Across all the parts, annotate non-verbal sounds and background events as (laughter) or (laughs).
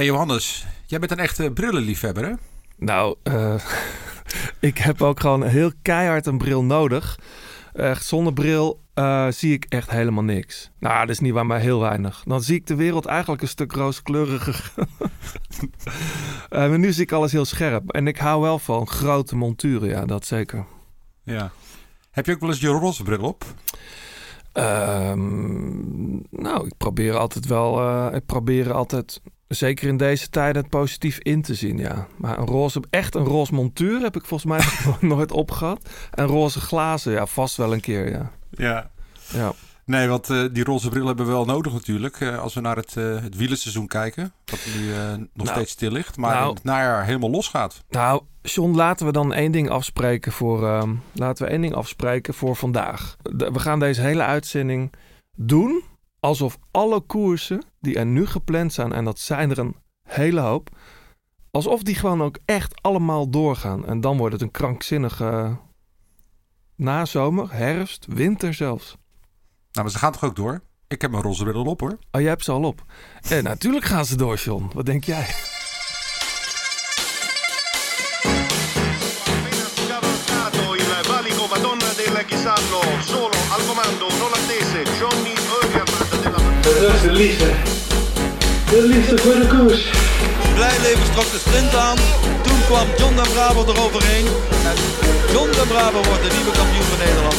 Hey Johannes, jij bent een echte brillenliefhebber hè? Nou, uh, (laughs) ik heb ook gewoon heel keihard een bril nodig. Echt, zonder bril uh, zie ik echt helemaal niks. Nou, dat is niet waar, maar heel weinig. Dan zie ik de wereld eigenlijk een stuk rooskleuriger. uh, (laughs) maar nu zie ik alles heel scherp. En ik hou wel van grote monturen, ja, dat zeker. Ja. Heb je ook wel eens je roze bril op? Um, nou, ik probeer altijd wel. Uh, ik probeer altijd, zeker in deze tijden, het positief in te zien. Ja, maar een roze, echt een roze montuur heb ik volgens mij (laughs) nooit opgehad. En roze glazen, ja, vast wel een keer. Ja. Ja. ja. Nee, want uh, die roze bril hebben we wel nodig natuurlijk. Uh, als we naar het, uh, het wielerseizoen kijken. Dat nu nog nou, steeds stil ligt. Maar nou, het najaar helemaal losgaat. Nou, John, laten we dan één ding afspreken voor, ehm, laten we één ding afspreken voor vandaag. De, we gaan deze hele uitzending doen alsof alle koersen die er nu gepland zijn, en dat zijn er een hele hoop, alsof die gewoon ook echt allemaal doorgaan. En dan wordt het een krankzinnige nazomer, herfst, winter zelfs. Nou, maar ze gaan toch ook door? Ik heb mijn roze bril op hoor. Oh, jij hebt ze al op. En natuurlijk gaan ze door, John. Wat denk jij? Dat is de liefde. De liefde voor de koers. Blijleven trok de sprint aan. Toen kwam John de Bravo eroverheen. En John de Bravo wordt de nieuwe kampioen van Nederland.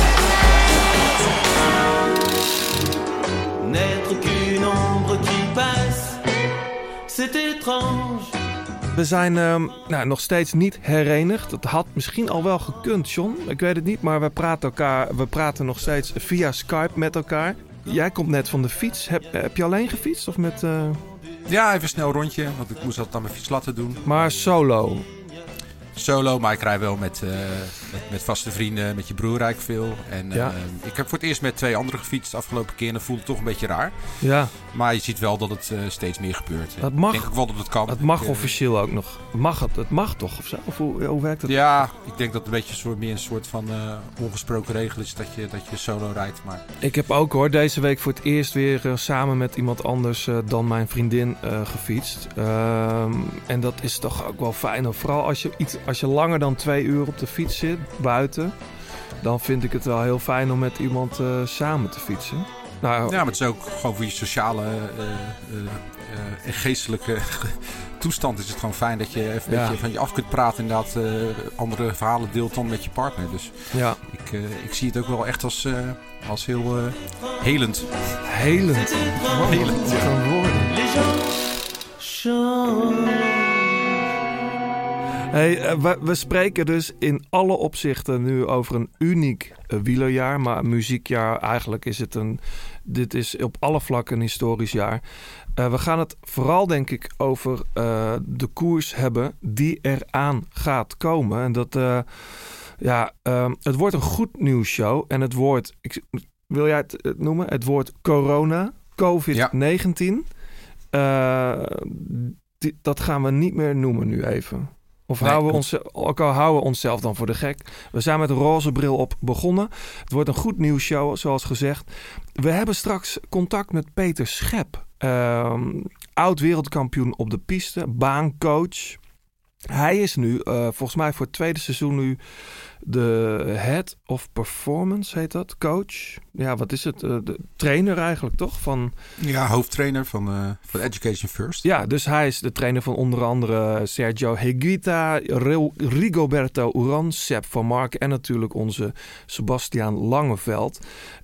We zijn uh, nou, nog steeds niet herenigd. Het had misschien al wel gekund, John. Ik weet het niet, maar we praten, elkaar, we praten nog steeds via Skype met elkaar. Jij komt net van de fiets. Heb, heb je alleen gefietst of met... Uh... Ja, even snel rondje, want ik moest dat aan mijn fiets laten doen. Maar solo? Solo, maar ik rij wel met, uh, met, met, vaste vrienden, met je broer rijk veel. En ja. uh, ik heb voor het eerst met twee anderen gefietst de afgelopen keer en dat voelde het toch een beetje raar. Ja. Maar je ziet wel dat het uh, steeds meer gebeurt. Dat mag. Ik denk ook wel dat het kan. Het mag officieel ook nog. Mag het? Het mag toch of zo? Of hoe, hoe werkt het? Ja, ik denk dat het een beetje soort, meer een soort van ongesproken regel is dat je, dat je solo rijdt. Maar... Ik heb ook hoor deze week voor het eerst weer samen met iemand anders dan mijn vriendin gefietst. Ehm, en dat is toch ook wel fijn. Vooral als je, iets, als je langer dan twee uur op de fiets zit, buiten, dan vind ik het wel heel fijn om met iemand uh, samen te fietsen. Nou, ja, maar het is ook gewoon voor je sociale uh, uh, en geestelijke (laughs) toestand is het gewoon fijn dat je even ja. van je af kunt praten. Inderdaad, andere verhalen deelt dan met je partner. Dus ja. ik, ik zie het ook wel echt als, als heel helend. Helend? Wow, helend. Hey, eh, we, we, spreken dus in alle opzichten nu over een uniek uh, wielerjaar. Maar muziekjaar, eigenlijk is het een. Dit is op alle vlakken een historisch jaar. Uh, we gaan het vooral, denk ik, over de koers hebben die eraan gaat komen. En dat. ja, ehm, het wordt een goed nieuwsshow. En het woord. Ik, wil jij het noemen? Het woord corona, COVID-19. Ja. dat gaan we niet meer noemen nu even. Of houden, we ons, ook al houden we onszelf dan voor de gek. We zijn met een roze bril op begonnen. Het wordt een goed nieuwsshow, zoals gezegd. We hebben straks contact met Peter Schep. Uh, oud wereldkampioen op de piste, baancoach. Hij is nu, uh, volgens mij voor het tweede seizoen nu, de head of performance heet dat, coach. Ja, wat is het? Uh, de trainer eigenlijk, toch? Van, ja, hoofdtrainer van, uh, van Education First. Ja, dus hij is de trainer van onder andere Sergio Higuita, Rigoberto Uran, Sepp van Mark en natuurlijk onze Sebastian Langeveld.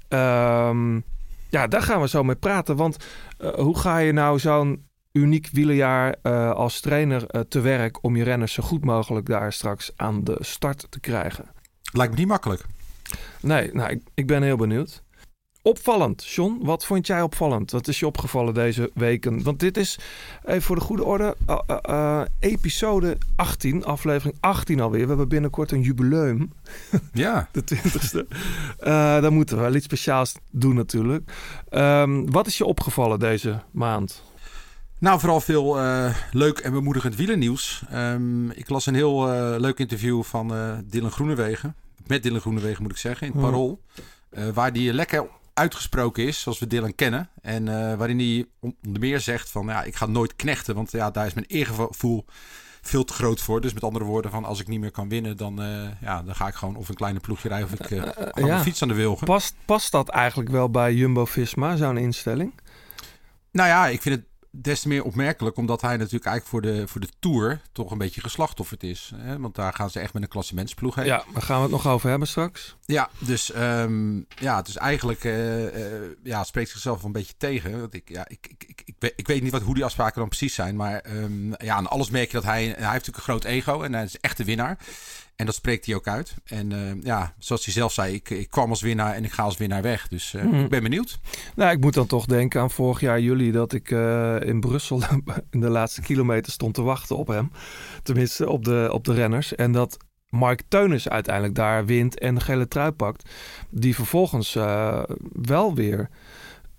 Um, ja, daar gaan we zo mee praten. Want hoe ga je nou zo'n uniek wielerjaar uh, als trainer uh, te werk om je renners zo goed mogelijk daar straks aan de start te krijgen? Lijkt me niet makkelijk. Nee, nou, ik, ik ben heel benieuwd. Opvallend, John. Wat vond jij opvallend? Wat is je opgevallen deze weken? Want dit is, even voor de goede orde, uh, uh, episode 18, aflevering 18 alweer. We hebben binnenkort een jubileum. (laughs) Ja. de 20ste. dan moeten we wel iets speciaals doen natuurlijk. Um, wat is je opgevallen deze maand? Nou, vooral veel uh, leuk en bemoedigend wielernieuws. Um, ik las een heel uh, leuk interview van uh, Dylan Groenewegen. Met Dylan Groenewegen moet ik zeggen, in het Parool. waar die lekker uitgesproken is, zoals we Dylan kennen. En waarin hij onder meer zegt van, ja, ik ga nooit knechten. Want ja, daar is mijn eergevoel veel te groot voor. Dus met andere woorden, van als ik niet meer kan winnen, dan, ja, dan ga ik gewoon of een kleine ploegje rijden of ik uh, ja. een fiets aan de wilgen. Past, past dat eigenlijk wel bij Jumbo-Visma, zo'n instelling? Nou ja, ik vind het des te meer opmerkelijk, omdat hij natuurlijk eigenlijk voor de, voor de Tour toch een beetje geslachtofferd is. Hè? Want daar gaan ze echt met een klassementsploeg heen. Ja, daar gaan we het nog over hebben straks. Ja, dus, um, ja, dus eigenlijk uh, uh, ja, spreekt zichzelf wel een beetje tegen. Want ik, ja, ik, ik, ik, ik, weet, ik weet niet wat, hoe die afspraken dan precies zijn. Maar um, ja, aan alles merk je dat hij... Hij heeft natuurlijk een groot ego en hij is echt de winnaar. En dat spreekt hij ook uit. En uh, ja, zoals hij zelf zei, ik, ik kwam als winnaar en ik ga als winnaar weg. Dus uh, mm. ik ben benieuwd. Nou, ik moet dan toch denken aan vorig jaar juli dat ik uh, in Brussel (laughs) in de laatste kilometer stond te wachten op hem. Tenminste, op de, op de renners. En dat Mark Teunis uiteindelijk daar wint en de gele trui pakt. Die vervolgens wel weer...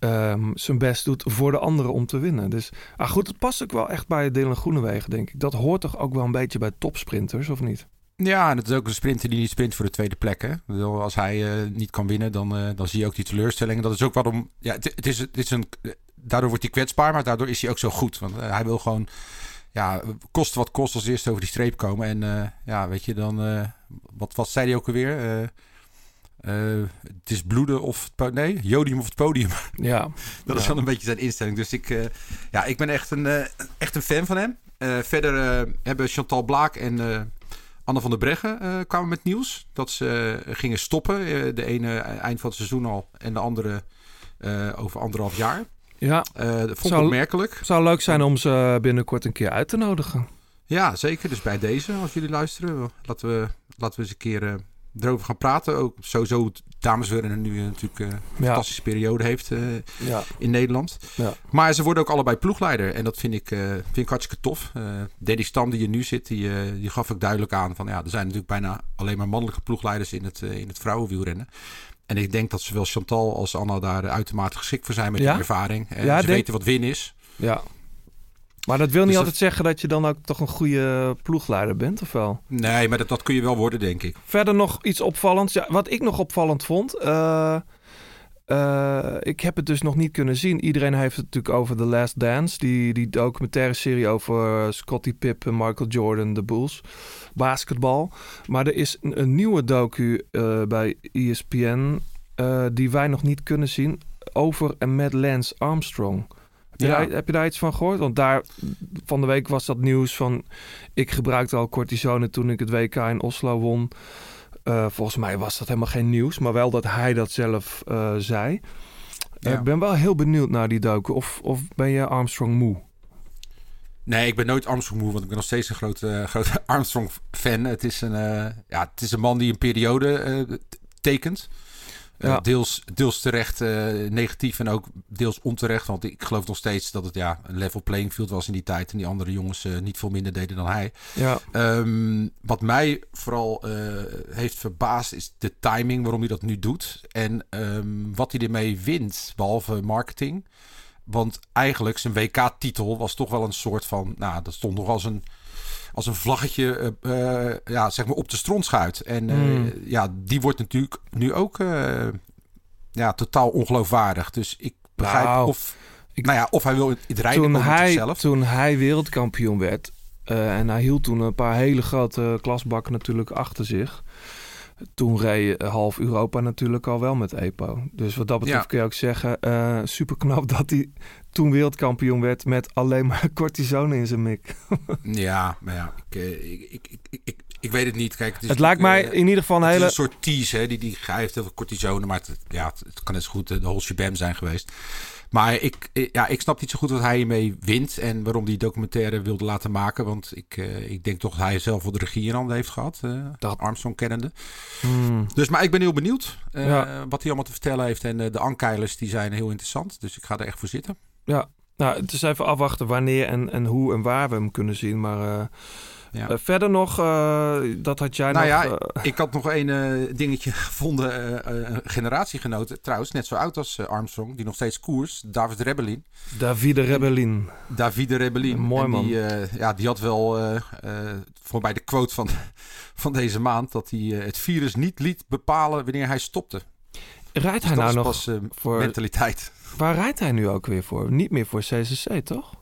Um, zijn best doet voor de anderen om te winnen. Dus ah goed, het past ook wel echt bij Dylan Groenewegen, denk ik. Dat hoort toch ook wel een beetje bij topsprinters, of niet? Ja, en het is ook een sprinter die niet sprint voor de tweede plek. Hè? Als hij uh, niet kan winnen, dan, uh, dan zie je ook die teleurstelling. Dat is ook waarom. Ja, het, het, is, het is een. Daardoor wordt hij kwetsbaar, maar daardoor is hij ook zo goed. Want uh, hij wil gewoon. Ja, kost wat kost als eerste over die streep komen. En ja, weet je dan. wat, wat zei hij ook alweer? het is bloeden of het nee, jodium of het podium. (laughs) Ja, dat ja. is wel een beetje zijn instelling. Dus ik, ja, ik ben echt een, echt een fan van hem. verder hebben Chantal Blaak en Anne van der Breggen uh, kwamen met nieuws dat ze uh, gingen stoppen. Uh, de ene eind van het seizoen al en de andere over anderhalf jaar. Ja, dat vond ik opmerkelijk. Het zou leuk zijn om ze binnenkort een keer uit te nodigen. Ja, zeker. Dus bij deze, als jullie luisteren, laten we, laten we eens een keer erover gaan praten. Ook sowieso dames willen nu natuurlijk een ja. fantastische periode heeft uh, ja. in Nederland. Ja. Maar ze worden ook allebei ploegleider. En dat vind ik, uh, vind ik hartstikke tof. Uh, Deddy Stam die hier nu zit, die, die gaf ook duidelijk aan van ja, er zijn natuurlijk bijna alleen maar mannelijke ploegleiders in het, in het vrouwenwielrennen. En ik denk dat zowel Chantal als Anna daar uitermate geschikt voor zijn met die ervaring. En ze weten wat win is. Ja, maar dat wil niet dus altijd dat... zeggen dat je dan ook toch een goede ploegleider bent, of wel? Nee, maar dat, dat kun je wel worden, denk ik. Verder nog iets opvallends. Ja, wat ik nog opvallend vond. Uh, uh, ik heb het dus nog niet kunnen zien. Iedereen heeft het natuurlijk over The Last Dance. Die, die documentaire serie over Scottie Pipp en Michael Jordan, de Bulls. Basketbal. Maar er is een, een nieuwe docu uh, bij ESPN. die wij nog niet kunnen zien. Over en met Lance Armstrong. Heb je, daar, heb je daar iets van gehoord? Want daar van de week was dat nieuws van... ik gebruikte al cortisone toen ik het WK in Oslo won. Uh, volgens mij was dat helemaal geen nieuws, maar wel dat hij dat zelf uh, zei. Ja. Ik ben wel heel benieuwd naar die doken. Of, of ben je Armstrong moe? Nee, ik ben nooit Armstrong moe, want ik ben nog steeds een grote, grote (laughs) Armstrong-fan. Het, is een, uh, ja, het is een man die een periode tekent. Ja. Uh, deels, deels terecht uh, negatief en ook deels onterecht. Want ik geloof nog steeds dat het ja, een level playing field was in die tijd. En die andere jongens uh, niet veel minder deden dan hij. Ja. Um, wat mij vooral heeft verbaasd is de timing waarom hij dat nu doet. En um, wat hij ermee wint, behalve marketing. Want eigenlijk zijn WK-titel was toch wel een soort van... Nou, dat stond nog als een als een vlaggetje uh, uh, ja, zeg maar op de strontschuit. En uh, mm. ja, die wordt natuurlijk nu ook ja, totaal ongeloofwaardig. Dus ik begrijp of, ik, nou ja, of hij wil het rijden toen hij, zelf. Toen hij wereldkampioen werd en hij hield toen een paar hele grote klasbakken natuurlijk achter zich. Toen reed half Europa natuurlijk al wel met EPO. Dus wat dat betreft ja. kun je ook zeggen, uh, super knap (laughs) dat hij toen wereldkampioen werd met alleen maar (laughs) cortisone in zijn mik. ja, maar ja, ik, ik, ik, ik, ik, Ik weet het niet. Kijk, het, is Het lijkt mij eh, in ieder geval een hele... een soort tease, hè? Die, die, hij heeft heel veel cortisone, maar het, ja, het, het kan net zo goed eh, de whole shebam zijn geweest. Maar ik, eh, ja, ik snap niet zo goed wat hij hiermee wint en waarom die documentaire wilde laten maken. Want ik, eh, ik denk toch dat hij zelf wel de regie in handen heeft gehad, eh Dat- Armstrong kennende. Hmm. Dus, maar ik ben heel benieuwd eh, Ja. wat hij allemaal te vertellen heeft. En eh, de ankeilers die zijn heel interessant, dus ik ga er echt voor zitten. Ja, nou, het is even afwachten wanneer en, en hoe en waar we hem kunnen zien. Maar eh, Ja. eh, verder nog, eh, dat had jij Nou nog... ja, Ik had nog een dingetje (laughs) gevonden. een generatiegenoot, trouwens, net zo oud als Armstrong, die nog steeds koers. David Rebellin. Davide Rebellin. Davide Rebellin. Mooi, man. Die, ja, die had wel voor mij de quote van, (laughs) van deze maand... dat hij het virus niet liet bepalen wanneer hij stopte. Rijdt Dus hij nou nog pas voor... mentaliteit. Waar rijdt hij nu ook weer voor? Niet meer voor CCC, toch?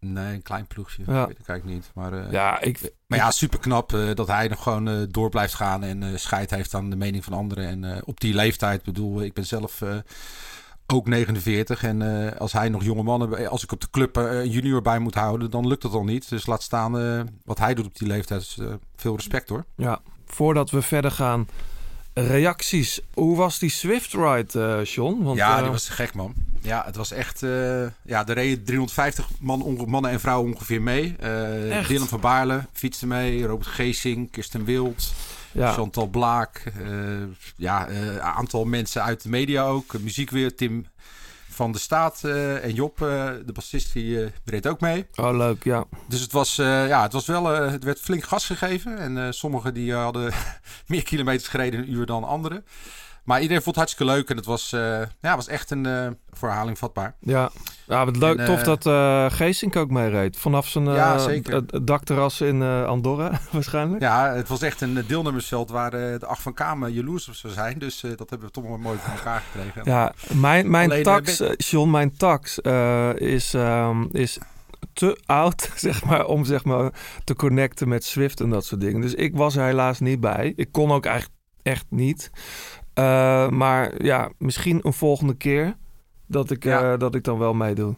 Nee, een klein ploegje. Ja. Ik weet het eigenlijk niet. Maar, eh, Ja, ik... maar ja, super knap dat hij nog gewoon eh, door blijft gaan... en eh scheid heeft aan de mening van anderen. En eh, op die leeftijd, bedoel, ik ben zelf... eh, ook 49 en eh, als hij nog jonge mannen, als ik op de club eh, een junior bij moet houden, dan lukt dat al niet. Dus laat staan eh, wat hij doet op die leeftijd. Dus, eh, veel respect hoor. Ja, voordat we verder gaan, reacties. Hoe was die Swift Ride, eh John? Want, ja, eh, die was gek man. Ja, het was echt. eh, ja, er reden 350 man, mannen en vrouwen ongeveer mee. Dylan van Baarle fietste mee, Robert Geesing, Kirsten Wild, ja, Chantal Blaak. ja, een aantal mensen uit de media ook. Muziek weer, Tim van de Staat eh, en Job, eh, de bassist, die eh, reed ook mee. oh leuk, ja. Dus het was, ja, het was wel, het werd flink gas gegeven. En sommigen die hadden (laughs) meer kilometers gereden in een uur dan anderen. Maar iedereen vond het hartstikke leuk. En het was, eh, ja, was echt een eh verhaling vatbaar. Ja, ja wat leuk. En, Tof eh, dat eh Geesink ook mee reed. Vanaf zijn Ja, dakterras in Andorra, (laughs) waarschijnlijk. Ja, het was echt een deelnemersveld waar de acht van Kamer jaloers op zou zijn. Dus dat hebben we toch wel mooi voor elkaar gekregen. Ja, mijn, mijn Alleen, tax, John, mijn tax is, ehm, is te oud, (laughs) zeg maar, om zeg maar, te connecten met Swift en dat soort dingen. Dus ik was er helaas niet bij. Ik kon ook eigenlijk echt niet. Eh, maar ja, misschien een volgende keer dat ik, Ja. eh, dat ik dan wel meedoe.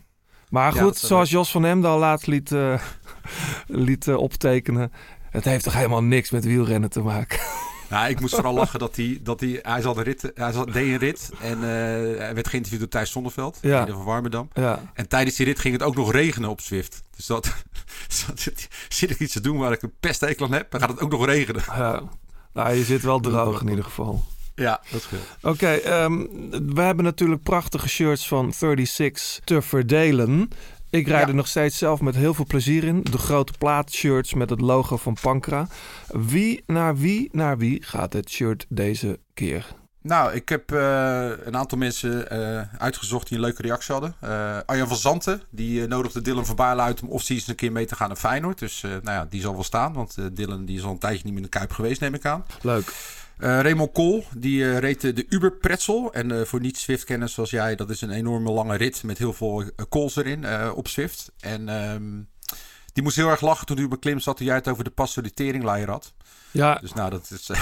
Maar Ja, goed, zoals Jos van Emdal laatst liet, eh, (laughs) liet optekenen. Het heeft toch helemaal niks met wielrennen te maken. (laughs) Nou, ik moest vooral lachen dat hij, dat hij, hij zat een rit, hij zat, deed een rit en eh, hij werd geïnterviewd door Thijs Zonneveld, Ja. van Warmerdam. ja, En tijdens die rit ging het ook nog regenen op Zwift. Dus dat, (laughs) dat zit, zit ik iets te doen waar ik een pestekel aan heb, dan gaat het ook nog regenen. ja. Nou, je zit wel droog in ieder geval. Ja, dat scheelt. Oké, ehm, we hebben natuurlijk prachtige shirts van 36 te verdelen. Ik rijd Ja. er nog steeds zelf met heel veel plezier in. De grote plaatshirts met het logo van Pankra. Wie naar wie naar wie gaat het shirt deze keer? Nou, ik heb eh, een aantal mensen eh, uitgezocht die een leuke reactie hadden. Eh, Arjan van Zanten, die nodigde Dylan van Baarle uit om off-season een keer mee te gaan naar Feyenoord. Dus nou ja, die zal wel staan, want Dylan die is al een tijdje niet meer in de Kuip geweest, neem ik aan. Leuk. Eh Raymond Kool, die eh, reed de, Uber Pretzel. En eh, voor niet-Swift-kenners zoals jij, dat is een enorme lange rit met heel veel calls erin op Swift. En ehm, die moest heel erg lachen toen hij op een klim zat toen jij het over de pastoritering had. Ja, Dus nou, dat is... (laughs)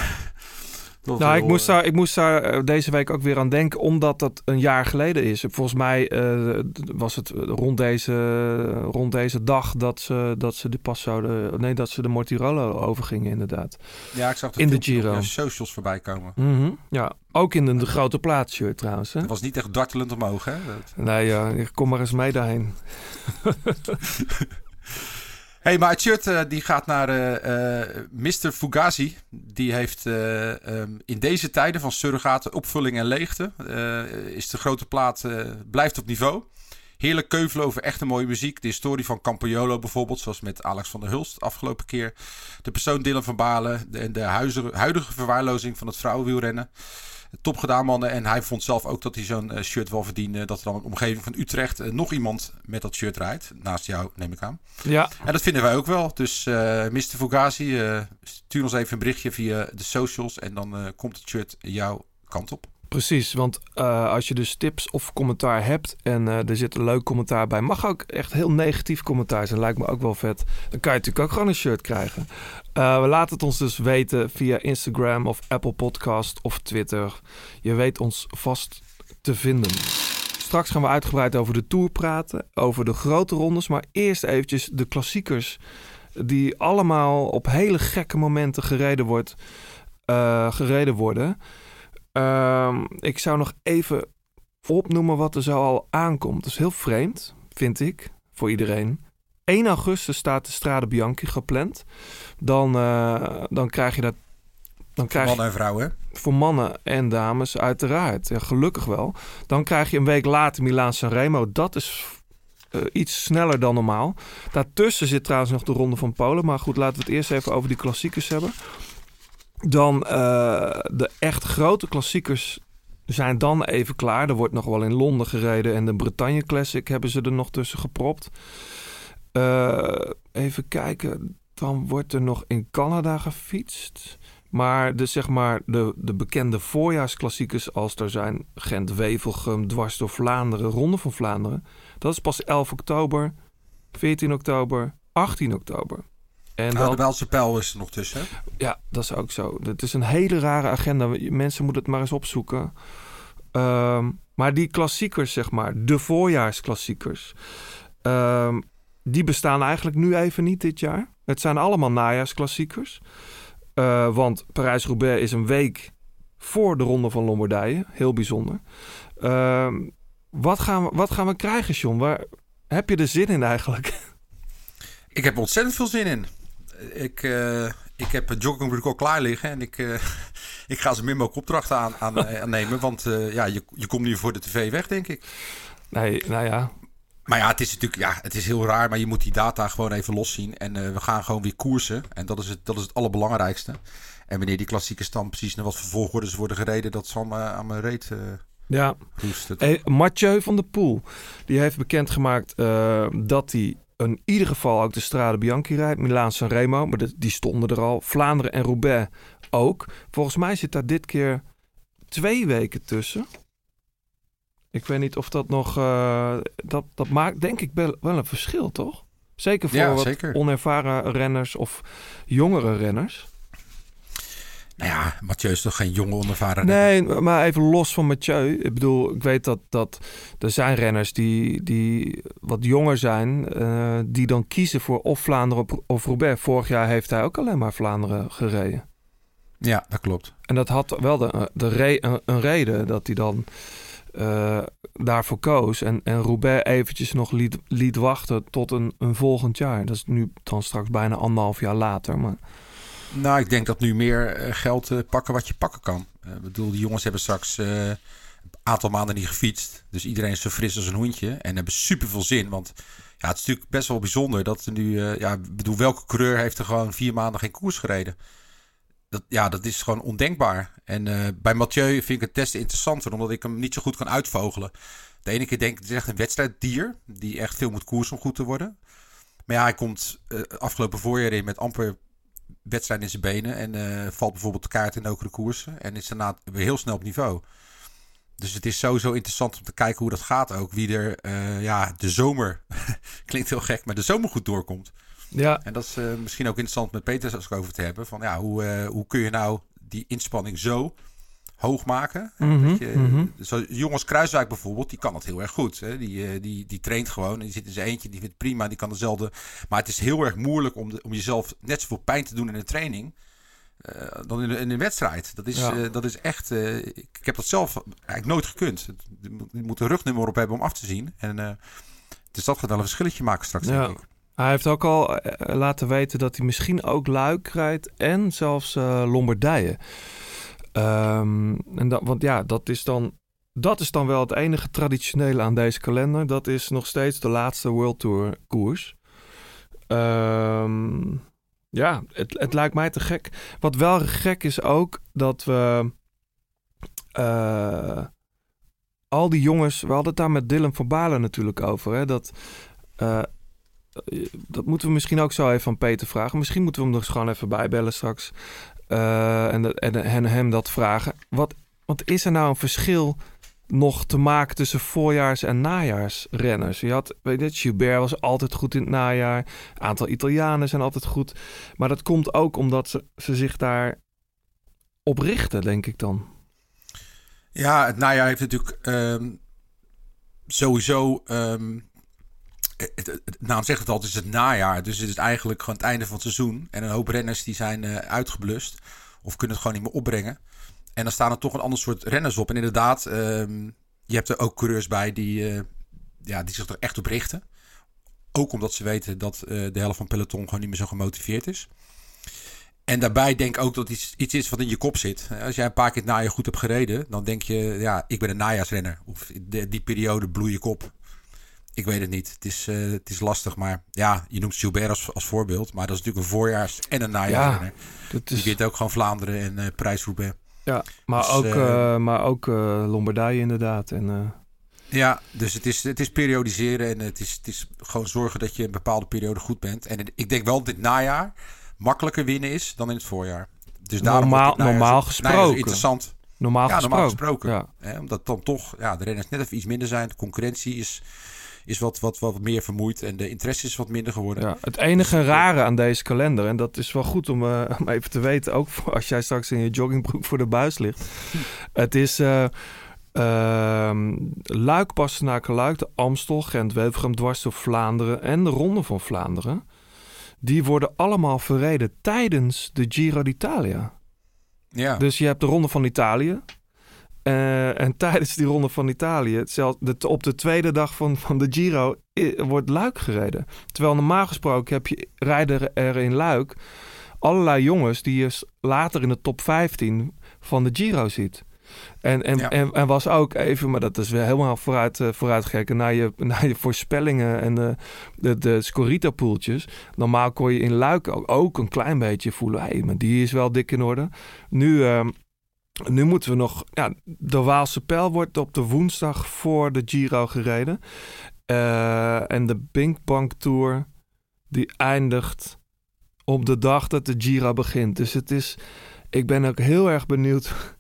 eh, nou, ik moest eh, daar, ik moest daar eh, deze week ook weer aan denken, omdat dat een jaar geleden is. Volgens mij eh, was het rond deze, rond deze dag dat ze, dat ze de pas zouden. Nee, dat ze de Mortirolo overgingen, inderdaad. Ja, ik zag dat in de Giro. socials voorbij komen. Mhm, Ja, ook in de, de grote plaatshirt trouwens. Hè? Het was niet echt dartelend omhoog, hè? Dat- Nee, ja, kom maar eens mee daarheen. (laughs) hey, maar het shirt eh, die gaat naar eh, eh, Mr. Fugazi. Die heeft eh, ehm, in deze tijden van surrogaten, opvulling en leegte... is de grote plaat, blijft op niveau. Heerlijk keuvelen over echte mooie muziek. De historie van Campagnolo bijvoorbeeld, zoals met Alex van der Hulst afgelopen keer. De persoon Dylan van Balen en de, huidige, huidige verwaarlozing van het vrouwenwielrennen. Top gedaan, mannen. En hij vond zelf ook dat hij zo'n eh, shirt wel verdiende. Dat er dan in de omgeving van Utrecht eh, nog iemand met dat shirt rijdt. Naast jou, neem ik aan. Ja, En dat vinden wij ook wel. Dus eh Mr. Fugazi, stuur ons even een berichtje via de socials. En dan komt het shirt jouw kant op. precies. Want eh, als je dus tips of commentaar hebt en eh, er zit een leuk commentaar bij, mag ook echt heel negatief commentaar zijn, lijkt me ook wel vet. Dan kan je natuurlijk ook gewoon een shirt krijgen. Eh, we laten het ons dus weten via Instagram of Apple Podcast of Twitter. Je weet ons vast te vinden. Straks gaan we uitgebreid over de Tour praten, over de grote rondes. Maar eerst eventjes de klassiekers die allemaal op hele gekke momenten gereden, wordt, eh, gereden worden. Ehm, ik zou nog even opnoemen wat er zo al aankomt. Dat is heel vreemd, vind ik, voor iedereen. 1 augustus staat de Strade Bianchi gepland. Dan, eh, dan krijg je dat. Dan krijg Mannen en vrouwen. voor mannen en dames, uiteraard. Ja, gelukkig wel. Dan krijg je een week later Milaan Sanremo. Dat is eh, iets sneller dan normaal. Daartussen zit trouwens nog de Ronde van Polen. Maar goed, laten we het eerst even over die klassiekers hebben. Dan eh, de echt grote klassiekers zijn dan even klaar. Er wordt nog wel in Londen gereden. En de Bretagne Classic hebben ze er nog tussen gepropt. Uh, even kijken. Dan wordt er nog in Canada gefietst. Maar de, zeg maar, de, de bekende voorjaarsklassiekers als er zijn Gent-Wevelgem, dwars door Vlaanderen, Ronde van Vlaanderen. Dat is pas 11 oktober, 14 oktober, 18 oktober. En nou, dan, de Welse pijl is er nog tussen. Ja, dat is ook zo. Het is een hele rare agenda. Mensen moeten het maar eens opzoeken. Um, maar die klassiekers, zeg maar, de voorjaarsklassiekers, um, die bestaan eigenlijk nu even niet dit jaar. Het zijn allemaal najaarsklassiekers. Uh, want Parijs-Roubaix is een week voor de Ronde van Lombardije. Heel bijzonder. Uh, wat, gaan we, wat gaan we krijgen, John? Waar, heb je er zin in eigenlijk? (laughs) Ik heb ontzettend veel zin in. Ik, uh, ik heb het joggingbroek al klaar liggen. En ik, uh, (laughs) ik ga ze min mogelijk opdrachten aan, aan, aan nemen. Want ja, je, je komt nu voor de tv weg, denk ik. Nee, nou ja. Maar ja, het is natuurlijk ja, het is heel raar, maar je moet die data gewoon even loszien. En we gaan gewoon weer koersen. En dat is, het, dat is het allerbelangrijkste. En wanneer die klassieke stand precies naar wat voor volgorde worden gereden, dat zal me aan mijn reet uh, ja. Hey, Mathieu van der Poel, die heeft bekendgemaakt uh, dat hij in ieder geval ook de Strade Bianchi rijdt. Milaan Sanremo, maar die stonden er al. Vlaanderen en Roubaix ook. Volgens mij zit daar dit keer twee weken tussen. Ik weet niet of dat nog. Uh, dat, dat maakt denk ik wel, wel een verschil, toch? Zeker voor ja, wat zeker. onervaren renners of jongere renners. Nou ja, Mathieu is toch geen jonge onervaren Nee, maar even los van Mathieu. Ik bedoel, ik weet dat, dat er zijn renners die, die wat jonger zijn... Uh, die dan kiezen voor of Vlaanderen of, Roubaix. Vorig jaar heeft hij ook alleen maar Vlaanderen gereden. Ja, dat klopt. En dat had wel de, de re, een, een reden dat hij dan uh, daarvoor koos. En, en Roubaix eventjes nog liet, liet wachten tot een, een volgend jaar. Dat is nu dan straks bijna anderhalf jaar later. Maar... Nou, ik denk dat nu meer eh, geld uh, pakken wat je pakken kan. Ik bedoel, die jongens hebben straks een aantal maanden niet gefietst. Dus iedereen is zo fris als een hondje. En hebben super veel zin. Want ja, het is natuurlijk best wel bijzonder dat er nu... ja, bedoel, welke coureur heeft er gewoon vier maanden geen koers gereden? dat, ja, dat is gewoon ondenkbaar. En bij Mathieu vind ik het testen interessanter, omdat ik hem niet zo goed kan uitvogelen. De ene keer denk ik, het is echt een wedstrijddier, die echt veel moet koersen om goed te worden. Maar ja, hij komt afgelopen voorjaar in met amper wedstrijd in zijn benen. En uh, valt bijvoorbeeld de kaart in de koersen. En is daarna weer heel snel op niveau. Dus het is sowieso interessant om te kijken hoe dat gaat ook. Wie er ja, de zomer, (laughs) klinkt heel gek, maar de zomer goed doorkomt. Ja. En dat is uh, misschien ook interessant met Peter als over te hebben. Van ja, hoe, hoe kun je nou die inspanning zo hoog maken? Mm -hmm, je, mm -hmm. zo, jongens Kruiswijk bijvoorbeeld, die kan dat heel erg goed. Hè? Die, uh, die, die traint gewoon en die zit in zijn eentje, die vindt prima, die kan dezelfde. Maar het is heel erg moeilijk om, de, om jezelf net zoveel pijn te doen in een training. Uh, dan in, in een wedstrijd. Dat is, ja. uh, dat is echt. Uh, ik heb dat zelf eigenlijk nooit gekund. Je moet een rugnummer op hebben om af te zien. En dus dat gaat wel een verschilletje maken straks. Ja. Denk ik. Hij heeft ook al laten weten dat hij misschien ook Luik rijdt en zelfs uh, Lombardije. Um, en dat, want ja, dat is, dan, dat is dan wel het enige traditionele aan deze kalender. Dat is nog steeds de laatste World Tour koers. Um, ja, het, het lijkt mij te gek. Wat wel gek is ook dat we... Uh, al die jongens, we hadden het daar met Dylan van Balen natuurlijk over. Hè, dat uh, dat moeten we misschien ook zo even van Peter vragen. Misschien moeten we hem nog gewoon even bijbellen straks. Uh, en, en, hem dat vragen. Wat, wat is er nou een verschil nog te maken tussen voorjaars- en najaarsrenners? Je had, weet je, Gilbert was altijd goed in het najaar. Een aantal Italianen zijn altijd goed. Maar dat komt ook omdat ze, zich daar op richten, denk ik dan. Ja, het najaar heeft natuurlijk um, sowieso... Um nou, zegt het altijd, is het najaar. Dus het is eigenlijk gewoon het einde van het seizoen. En een hoop renners die zijn uitgeblust. Of kunnen het gewoon niet meer opbrengen. En dan staan er toch een ander soort renners op. En inderdaad, ehm, je hebt er ook coureurs bij die, ja, die zich er echt op richten. Ook omdat ze weten dat de helft van peloton gewoon niet meer zo gemotiveerd is. En daarbij denk ik ook dat iets, iets is wat in je kop zit. Als jij een paar keer het najaar goed hebt gereden, dan denk je, ja, ik ben een najaarsrenner. Of die periode bloei je kop. Ik weet het niet. Het is, uh, het is lastig, maar ja, je noemt Gilbert als, als voorbeeld. Maar dat is natuurlijk een voorjaars- en een. Ja, is... Je weet ook gewoon Vlaanderen en uh. Ja, maar dus, ook, uh, maar ook Lombardije inderdaad. En, ja, dus het is, het is periodiseren en het is, het is gewoon zorgen dat je een bepaalde periode goed bent. En ik denk wel dit najaar makkelijker winnen is dan in het voorjaar. Dus normaal, normaal gesproken. interessant. Normaal ja, gesproken. Normaal gesproken. Ja. Hè, omdat dan toch ja, de renners net even iets minder zijn. De concurrentie is, is wat, wat, wat meer vermoeid en de interesse is wat minder geworden. Ja, het enige dus, rare aan deze kalender, en dat is wel goed om, uh, om even te weten, ook voor als jij straks in je joggingbroek voor de buis ligt. (laughs) het is uh, uh, Luik, Bastenaken, Luik, de Amstel, Gent, Wevergem, dwars door Vlaanderen en de Ronde van Vlaanderen die worden allemaal verreden tijdens de Giro d'Italia. Ja. Dus je hebt de Ronde van Italië. Uh, en (laughs) tijdens die Ronde van Italië, zelfs de, op de tweede dag van, van de Giro, wordt Luik gereden. Terwijl normaal gesproken heb je rijden er in Luik allerlei jongens die je later in de top 15 van de Giro ziet. En, en, en, was ook even, maar dat is weer helemaal vooruit, uh, vooruitgekeken naar je, naar je voorspellingen en de, de, de Scorita-poeltjes. Normaal kon je in Luik ook, ook een klein beetje voelen, hé, hey, maar die is wel dik in orde. Nu, uh, nu moeten we nog, ja, de Waalse Pijl wordt op de woensdag voor de Giro gereden. Uh, en de Binkbank Tour, die eindigt op de dag dat de Giro begint. Dus het is, ik ben ook heel erg benieuwd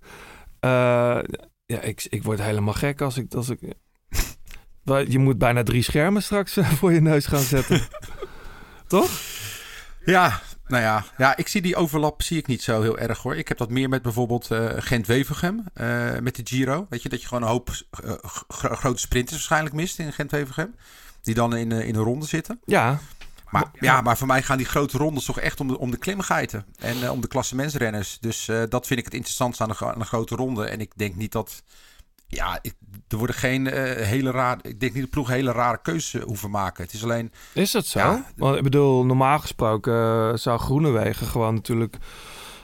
uh, (laughs) ja, ik, ik word helemaal gek als ik... Als ik (laughs) je moet bijna drie schermen straks eh, voor je neus gaan zetten. (laughs) Toch? Ja, nou ja, ja, ik zie die overlap zie ik niet zo heel erg hoor. Ik heb dat meer met bijvoorbeeld uh, Gent-Wevergem, uh, met de Giro. Weet je, dat je gewoon een hoop uh, grote sprinters waarschijnlijk mist in Gent-Wevergem. Die dan in, in een ronde zitten. Ja. Maar, ja, maar voor mij gaan die grote rondes toch echt om de, om de klimgeiten. En uh, om de klassementsrenners. Dus uh, dat vind ik het interessantste aan een, aan een grote ronde. En ik denk niet dat... Ja, ik, er worden geen uh, hele rare... Ik denk niet de ploeg hele rare keuzes hoeven maken. Het is alleen... Is dat zo? Ja, Want ik bedoel, normaal gesproken zou Groenewegen gewoon natuurlijk...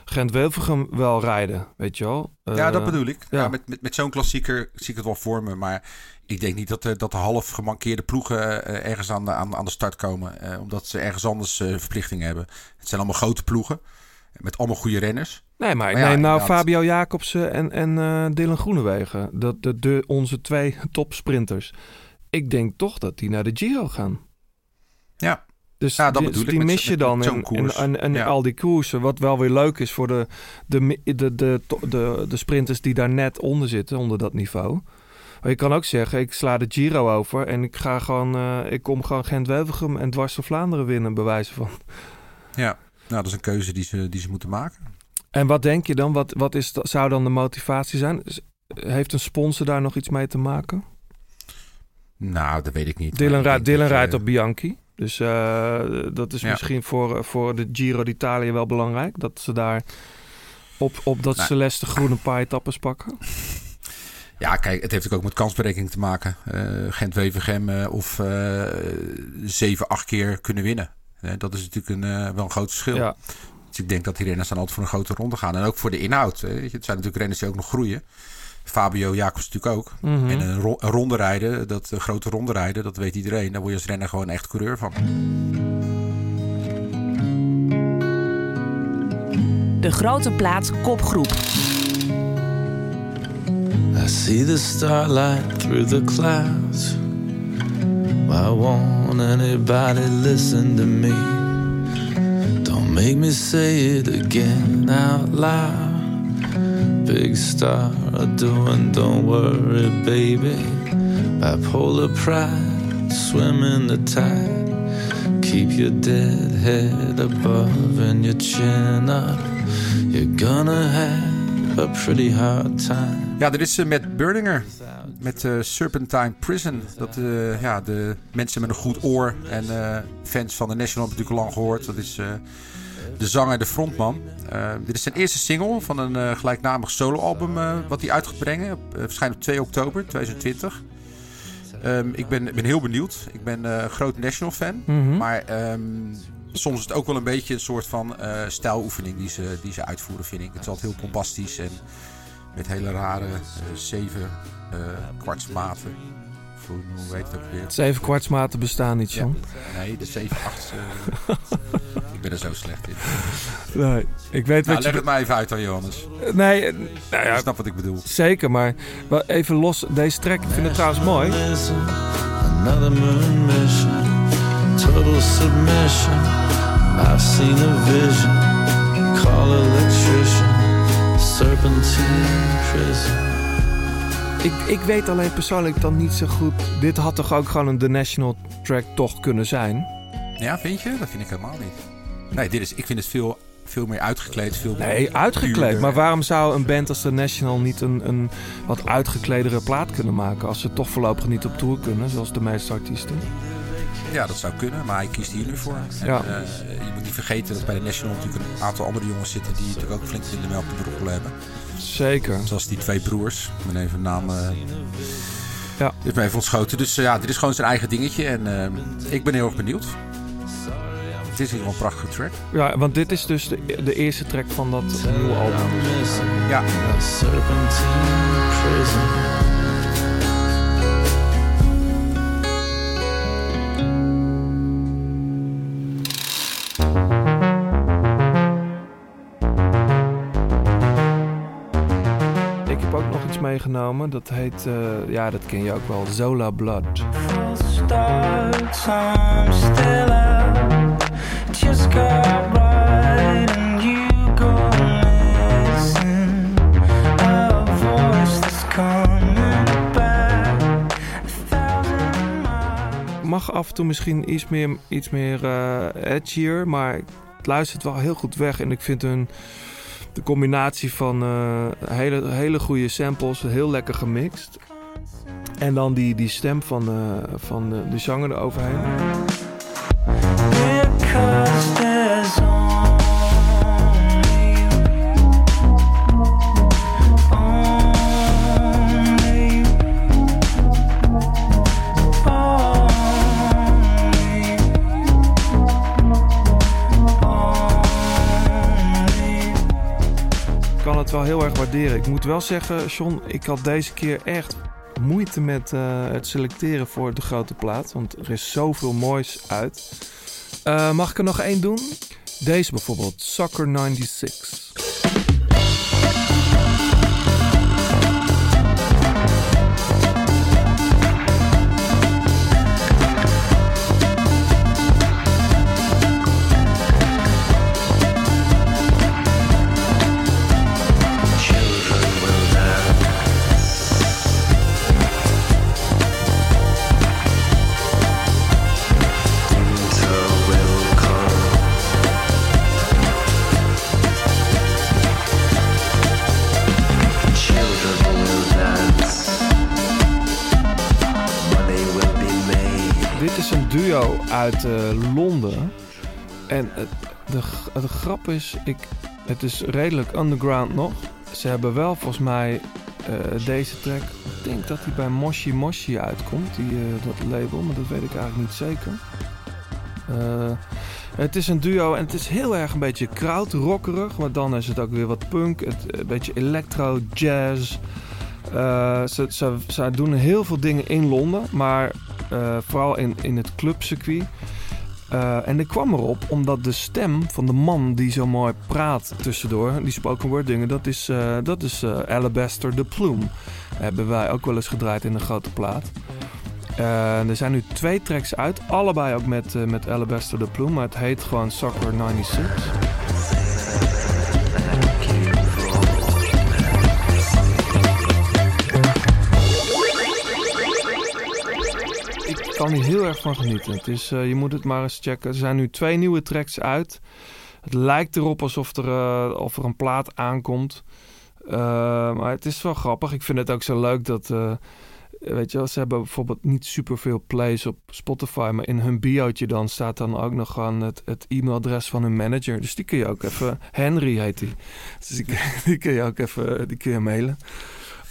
Gent-Wevelgem wel rijden, weet je wel. ja, dat bedoel ik. Ja. met met, met zo'n klassieker zie ik het wel voor me. Maar ik denk niet dat, dat de half gemankeerde ploegen ergens aan de, aan, aan de start komen. Omdat ze ergens anders verplichtingen hebben. Het zijn allemaal grote ploegen. Met allemaal goede renners. Nee, maar, maar ja, nou. Fabio Jacobsen en, en Dylan Groenewegen. Dat, de, de, onze twee (laughs) topsprinters. Ik denk toch dat die naar de Giro gaan. Ja, dus ja, dat die, die mis je dan in, en, en, al die koersen. Wat wel weer leuk is voor de, de, de, de, de, de sprinters die daar net onder zitten, onder dat niveau. Maar je kan ook zeggen, ik sla de Giro over en ik ga gewoon, uh, ik kom gewoon Gent-Wevelgem en dwars door Vlaanderen winnen, bewijzen van. Ja, nou dat is een keuze die ze, die ze moeten maken. En wat denk je dan? Wat, wat is, zou dan de motivatie zijn? Heeft een sponsor daar nog iets mee te maken? Nou, dat weet ik niet. Dylan, rijdt, Dylan rijdt op Bianchi. Dus uh, dat is misschien voor, voor de Giro d'Italia wel belangrijk. Dat ze daar op, op dat nou. celeste groene paar etappes pakken. Ja, kijk, het heeft ook met kansberekening te maken. Uh, Gent-Wevergem uh, of zeven, acht keer kunnen winnen. Dat is natuurlijk een, wel een groot verschil. Ja. Dus ik denk dat die renners dan altijd voor een grote ronde gaan. En ook voor de inhoud. Het zijn natuurlijk renners die ook nog groeien. Fabio Jacobs natuurlijk ook. Mm -hmm. En een, ro een, ronde rijden, dat een grote ronde rijden, dat weet iedereen. Daar word je als renner gewoon echt coureur van. De grote plaats kopgroep. I see the starlight through the clouds. Why won't anybody listen to me? Don't make me say it again out loud. Big star doing, don't worry, baby. Bipolar pride, swim in the tide. Keep your dead head above and your chin up. You're gonna have a pretty hard time. Ja, dit is uh, met Burninger. Met uh, Serpentine Prison. Dat uh, ja, de mensen met een goed oor en fans van de National hebben natuurlijk al lang gehoord. Dat is de zanger, de frontman. dit is zijn eerste single van een gelijknamig soloalbum wat hij uit gaat brengen. verschijnt op 2 oktober 2020. Um, ik ben, ben heel benieuwd. Ik ben een groot National fan. Mm -hmm. Maar um, soms is het ook wel een beetje een soort van uh, stijloefening die ze, die ze uitvoeren, vind ik. Het is altijd heel bombastisch en met hele rare uh, zeven uh, kwartsmaten. Hoe weet het ook weer? Zeven kwartsmaten bestaan niet, John. Ja. Nee, de zeven acht. (laughs) ik ben er zo slecht in. Nee, ik weet nou, wat leg je... het maar even uit dan, Johannes. Nee, nou ja, Je snapt wat ik bedoel. Zeker, maar even los deze track. Ik vind het trouwens mooi. Another moon mission, total submission. I've seen a vision. Call electrician, serpentine prison. Ik, ik weet alleen persoonlijk dan niet zo goed. Dit had toch ook gewoon een The National track toch kunnen zijn? Ja, vind je? Dat vind ik helemaal niet. Nee, dit is, ik vind het veel, veel meer uitgekleed. Veel nee, uitgekleed. duurder. Maar waarom zou een band als The National niet een, een wat uitgekledere plaat kunnen maken? Als ze toch voorlopig niet op tour kunnen, zoals de meeste artiesten. Ja, dat zou kunnen, maar hij kiest hier nu voor. En, Ja. eh, je moet niet vergeten dat bij de National natuurlijk een aantal andere jongens zitten die natuurlijk ook flink in de melk te brokkelen hebben. Zeker. Zoals die twee broers. Ik ben even naam. eh Ja. Is me even ontschoten. Dus eh, ja, dit is gewoon zijn eigen dingetje. En eh, ik ben heel erg benieuwd. Het is hier wel een prachtige track. Ja, want dit is dus de, de eerste track van dat nieuwe album. Ja. Dat heet, eh, ja, dat ken je ook wel, Zola Blood. Mag af en toe misschien iets meer, iets meer eh, edgier, maar het luistert wel heel goed weg. En ik vind hun, de combinatie van eh, hele, hele goede samples, heel lekker gemixt. En dan die, die stem van, eh, van de, de zanger eroverheen. Waarderen. Ik moet wel zeggen, John, ik had deze keer echt moeite met eh, het selecteren voor de grote plaat. Want er is zoveel moois uit. Eh, mag ik er nog één doen? Deze bijvoorbeeld, Soccer 96. Uit eh, Londen. En de, grap is, ik, het is redelijk underground nog. Ze hebben wel volgens mij eh, deze track. Ik denk dat die bij Moshi Moshi uitkomt, die, eh, dat label, maar dat weet ik eigenlijk niet zeker. Het is een duo en het is heel erg een beetje krautrockerig, maar dan is het ook weer wat punk, het, een beetje electro, jazz. Eh, ze, ze, doen heel veel dingen in Londen, maar eh, vooral in, in het clubcircuit. Eh, en ik kwam erop omdat de stem van de man die zo mooi praat tussendoor, die spoken word dingen, dat is, dat is Alabaster the Plume. Hebben wij ook wel eens gedraaid in een grote plaat. Er zijn nu twee tracks uit, allebei ook met, met Alabaster the Plume, maar het heet gewoon Soccer 96. Kan hier heel erg van genieten. Is, eh, je moet het maar eens checken. Er zijn nu twee nieuwe tracks uit. Het lijkt erop alsof er, eh, of er een plaat aankomt. Eh, maar het is wel grappig. Ik vind het ook zo leuk dat... weet je wel, ze hebben bijvoorbeeld niet superveel plays op Spotify... maar in hun biootje dan staat dan ook nog het, het e-mailadres van hun manager. Dus die kun je ook even... Henry heet die. Dus die, (laughs) die kun je ook even die kun je mailen.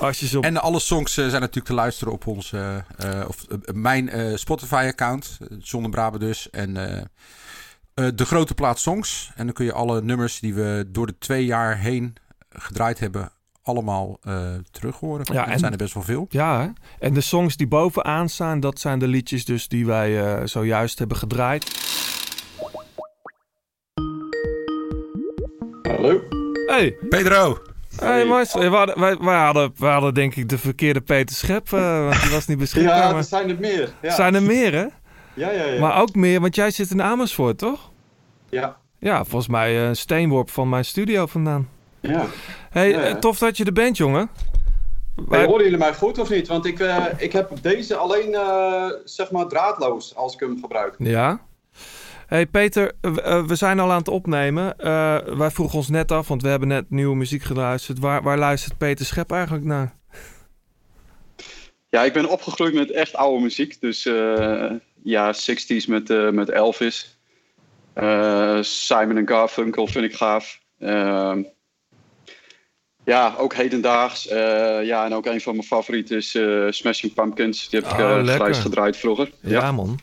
Als je. En alle songs eh, zijn natuurlijk te luisteren op onze, eh, of eh, mijn eh, Spotify-account, John de Brabe dus. En eh, eh, de grote plaat songs. En dan kun je alle nummers die we door de twee jaar heen gedraaid hebben, allemaal eh terug horen. Ja, en en- er zijn er best wel veel. Ja, hè? en de songs die bovenaan staan, dat zijn de liedjes dus die wij eh, zojuist hebben gedraaid. Hallo? Hey, Pedro! Hey Mars, we hadden, wij, wij, hadden, wij hadden denk ik de verkeerde Peter Schep, eh, want die was niet (laughs) beschikbaar. Ja, er zijn er meer. Ja, zijn er meer, hè? ja, ja. ja. Maar ook meer, want jij zit in Amersfoort, toch? ja. Ja, volgens mij eh, een steenworp van mijn studio vandaan. ja. Hey, Ja, ja. tof dat je er bent, jongen. Hey, Wij- horen jullie mij goed of niet? Want ik, eh, ik heb deze alleen, zeg maar, draadloos als ik hem gebruik. Ja. Hey Peter, eh, we zijn al aan het opnemen. Eh, wij vroegen ons net af, want we hebben net nieuwe muziek geluisterd. Waar, waar luistert Peter Schep eigenlijk naar? Ja, ik ben opgegroeid met echt oude muziek. Dus eh, ja, 60s met, met Elvis. Simon Garfunkel vind ik gaaf. Ehm, ja, ook hedendaags. Ja, en ook een van mijn favorieten is Smashing Pumpkins. Die heb ik Oh, grijs gedraaid vroeger. Ja, man.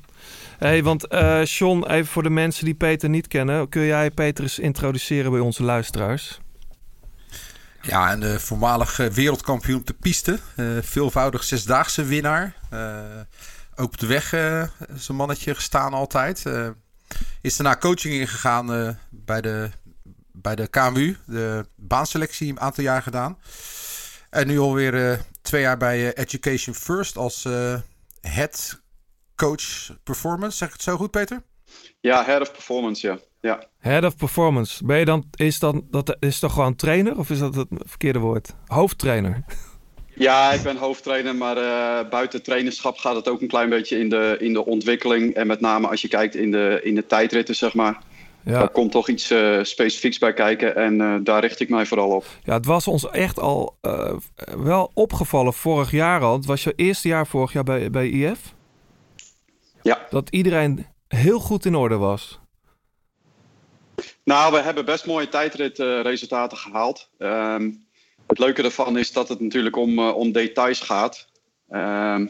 Hey, want eh John, even voor de mensen die Peter niet kennen. Kun jij Peter eens introduceren bij onze luisteraars? Ja, en de voormalig wereldkampioen op de piste. eh, veelvoudig zesdaagse winnaar. Eh, ook op de weg eh een mannetje gestaan altijd. Eh, is daarna coaching ingegaan eh, bij, de, bij de KMU. De baanselectie een aantal jaar gedaan. En nu alweer eh, twee jaar bij eh, Education First als eh, head coach performance. Zeg ik het zo goed, Peter? Ja, head of performance, ja. ja. Head of Performance. Ben je dan, is, dan, dat, is toch gewoon trainer of is dat het verkeerde woord? Hoofdtrainer. (laughs) Ja, ik ben hoofdtrainer, maar eh, buiten trainerschap gaat het ook een klein beetje in de, in de ontwikkeling. En met name als je kijkt in de, in de tijdritten, zeg maar. Ja. Daar komt toch iets eh, specifieks bij kijken en eh, daar richt ik mij vooral op. Ja, het was ons echt al eh, wel opgevallen vorig jaar al. Het was je eerste jaar vorig jaar bij, bij IF. Ja. Dat iedereen heel goed in orde was. Nou, we hebben best mooie tijdritresultaten gehaald. Ehm, het leuke ervan is dat het natuurlijk om, eh, om details gaat. Ehm,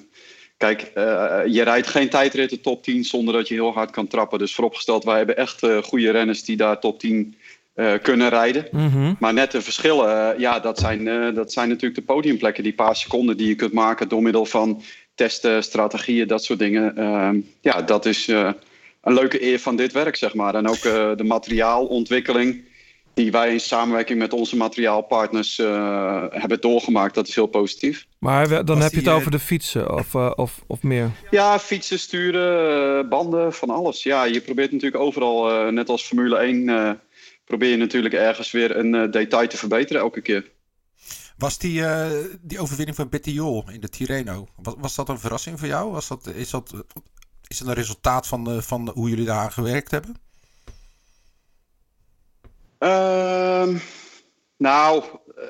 kijk, eh, je rijdt geen tijdritten top 10 zonder dat je heel hard kan trappen. Dus vooropgesteld, wij hebben echt eh, goede renners die daar top 10 eh, kunnen rijden. Mhm. Maar net de verschillen, eh, ja, dat zijn, eh, dat zijn natuurlijk de podiumplekken. Die paar seconden die je kunt maken door middel van testen, strategieën, dat soort dingen. Ehm, ja, dat is eh, een leuke eer van dit werk, zeg maar. En ook eh, de materiaalontwikkeling die wij in samenwerking met onze materiaalpartners eh, hebben doorgemaakt. Dat is heel positief. Maar we- dan Was heb je het over de fietsen of, of, of meer. Ja, fietsen, sturen, banden, van alles. Ja, je probeert natuurlijk overal, eh, net als Formule 1, eh, probeer je natuurlijk ergens weer een detail te verbeteren elke keer. Was die, eh, die overwinning van Betty Jol in de Tirreno, was, was dat een verrassing voor jou? Was dat, is, dat, is dat een resultaat van, de, van hoe jullie daar aan gewerkt hebben? Ehm, nou,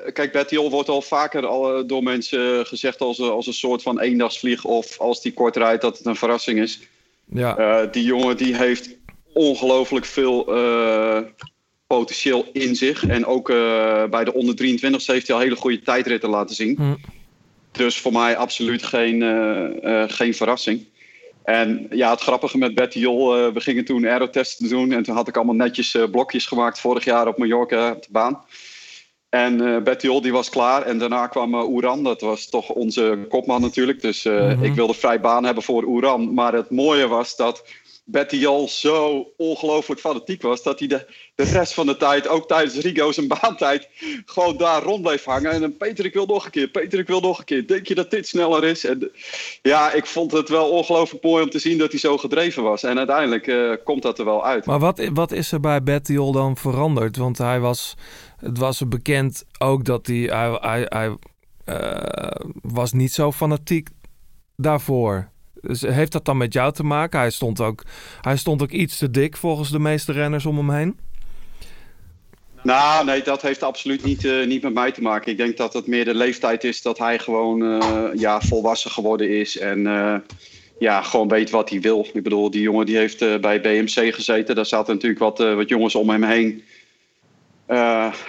eh, kijk, Betty Jol wordt al vaker al, eh, door mensen gezegd als, een- als een soort van eendagsvlieg. Of als die kort rijdt, dat het een verrassing is. Ja, Eh, die jongen die heeft ongelooflijk veel eh, potentieel in zich. En ook eh, bij de onder 23 heeft hij al hele goede tijdritten laten zien. Dus voor mij absoluut geen, eh, eh, geen verrassing. En ja, het grappige met Betty Jol, we gingen toen aerotesten doen. En toen had ik allemaal netjes blokjes gemaakt vorig jaar op Mallorca op de baan. En eh Betty Jol die was klaar. En daarna kwam eh, Oeran, dat was toch onze kopman natuurlijk. Dus Mhm. ik wilde vrij baan hebben voor Oeran. Maar het mooie was dat Betty Jol zo ongelooflijk fanatiek was... dat hij de, de rest van de tijd, ook tijdens Rigo's en baantijd... gewoon daar rond bleef hangen. En dan, Peter, ik wil nog een keer. Peter, ik wil nog een keer. Denk je dat dit sneller is? En ja, ik vond het wel ongelooflijk mooi om te zien dat hij zo gedreven was. En uiteindelijk eh, komt dat er wel uit. maar wat, wat is er bij Bettiol dan veranderd? Want hij was, het was bekend ook dat hij, hij, hij, hij eh, was niet zo fanatiek daarvoor. Dus heeft dat dan met jou te maken? Hij stond ook, hij stond ook iets te dik volgens de meeste renners om hem heen. Nou, nee, dat heeft absoluut niet, eh, niet met mij te maken. Ik denk dat het meer de leeftijd is dat hij gewoon eh, ja, volwassen geworden is. En eh, ja, gewoon weet wat hij wil. Ik bedoel, die jongen die heeft bij BMC gezeten. Daar zaten natuurlijk wat, wat jongens om hem heen.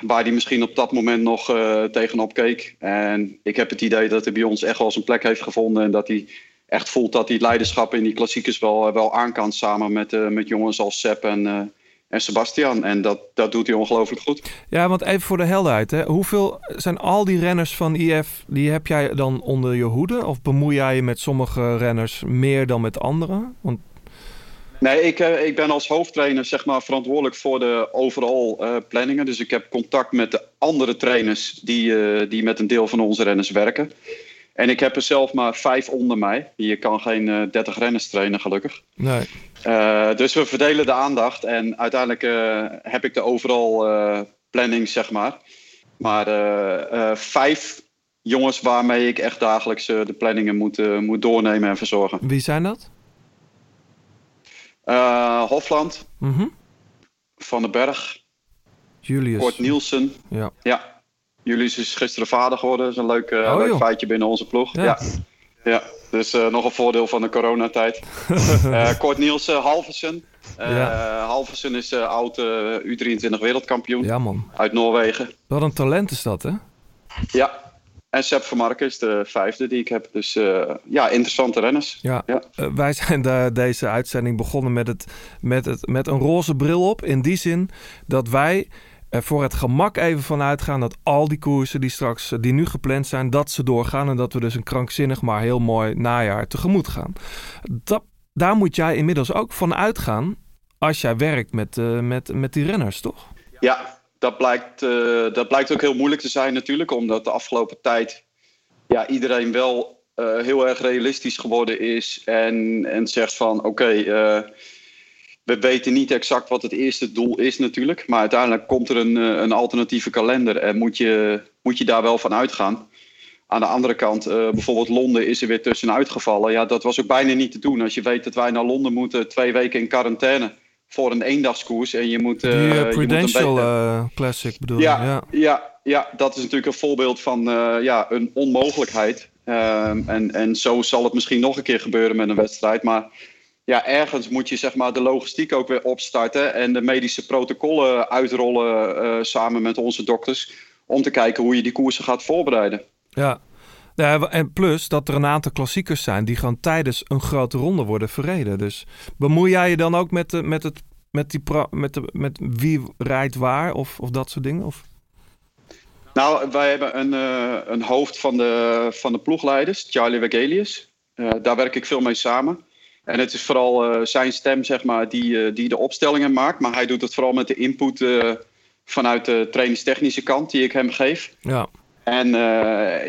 waar hij misschien op dat moment nog tegenop keek. En ik heb het idee dat hij bij ons echt wel zijn plek heeft gevonden. En dat hij echt voelt dat hij het leiderschap in die klassiekers wel, wel aan kan. Samen met, eh, met jongens als Sepp en, eh, en Sebastian. En dat, dat doet hij ongelooflijk goed. Ja, want even voor de helderheid. Hè. Hoeveel zijn al die renners van IF, die heb jij dan onder je hoede? Of bemoei jij je met sommige renners meer dan met anderen? Want, Nee, ik, eh, ik ben als hoofdtrainer zeg maar, verantwoordelijk voor de overal eh, planningen. Dus ik heb contact met de andere trainers die, eh, die met een deel van onze renners werken. En ik heb er zelf maar vijf onder mij. Je kan geen eh 30 renners trainen, gelukkig. nee. Eh, dus we verdelen de aandacht. En uiteindelijk eh, heb ik de overal eh, planning, zeg maar. Maar eh, eh, vijf jongens waarmee ik echt dagelijks eh, de planningen moet, eh, moet doornemen en verzorgen. Wie zijn dat? Eh, Hofland, Mhm. Van den Berg, Julius. Kort Nielsen. Ja. Ja. Julius is gisteren vader geworden. Dat is een leuk, eh, Oh, leuk feitje binnen onze ploeg. Ja. Ja. ja. Dus eh, nog een voordeel van de coronatijd. (laughs) Eh Kort Nielsen, Halversen. Eh Ja. Halversen is oud eh, U23 wereldkampioen Ja, man. uit Noorwegen. Wat een talent is dat, hè? Ja. En Sepp van Marken is de vijfde die ik heb. Dus ja, interessante renners. Ja, Ja. wij zijn de, deze uitzending begonnen met, het, met, het, met een roze bril op. In die zin dat wij er voor het gemak even van uitgaan dat al die koersen die straks eh, die nu gepland zijn, dat ze doorgaan. En dat we dus een krankzinnig maar heel mooi najaar tegemoet gaan. Dat, daar moet jij inmiddels ook van uitgaan als jij werkt met, eh, met, met die renners, toch? Ja, dat blijkt, eh, dat blijkt ook heel moeilijk te zijn natuurlijk. Omdat de afgelopen tijd ja, iedereen wel heel erg realistisch geworden is. En, en zegt van oké, we weten niet exact wat het eerste doel is natuurlijk. Maar uiteindelijk komt er een, eh, een alternatieve kalender. En moet je, moet je daar wel van uitgaan. Aan de andere kant, eh, bijvoorbeeld Londen is er weer tussenuit gevallen. Ja, dat was ook bijna niet te doen. Als je weet dat wij naar Londen moeten, twee weken in quarantaine voor een eendagskoers. En je moet, eh, die je eh, moet een Prudential eh, Classic bedoel je? ja, ja. ja. Ja, dat is natuurlijk een voorbeeld van eh, ja, een onmogelijkheid. Ehm, en, en zo zal het misschien nog een keer gebeuren met een wedstrijd. Maar ja, ergens moet je zeg maar, de logistiek ook weer opstarten. En de medische protocollen uitrollen eh, samen met onze dokters. Om te kijken hoe je die koersen gaat voorbereiden. Ja. Ja, en plus dat er een aantal klassiekers zijn die gewoon tijdens een grote ronde worden verreden. Dus bemoei jij je dan ook met, de, met, het, met, die pra- met, de, met wie rijdt waar of, of dat soort dingen? Of? Nou, wij hebben een, eh, een hoofd van de, van de ploegleiders, Charlie Wegelius. Eh, daar werk ik veel mee samen. En het is vooral eh, zijn stem, zeg maar, die, eh, die de opstellingen maakt. Maar hij doet het vooral met de input eh, vanuit de trainingstechnische kant die ik hem geef. Ja. En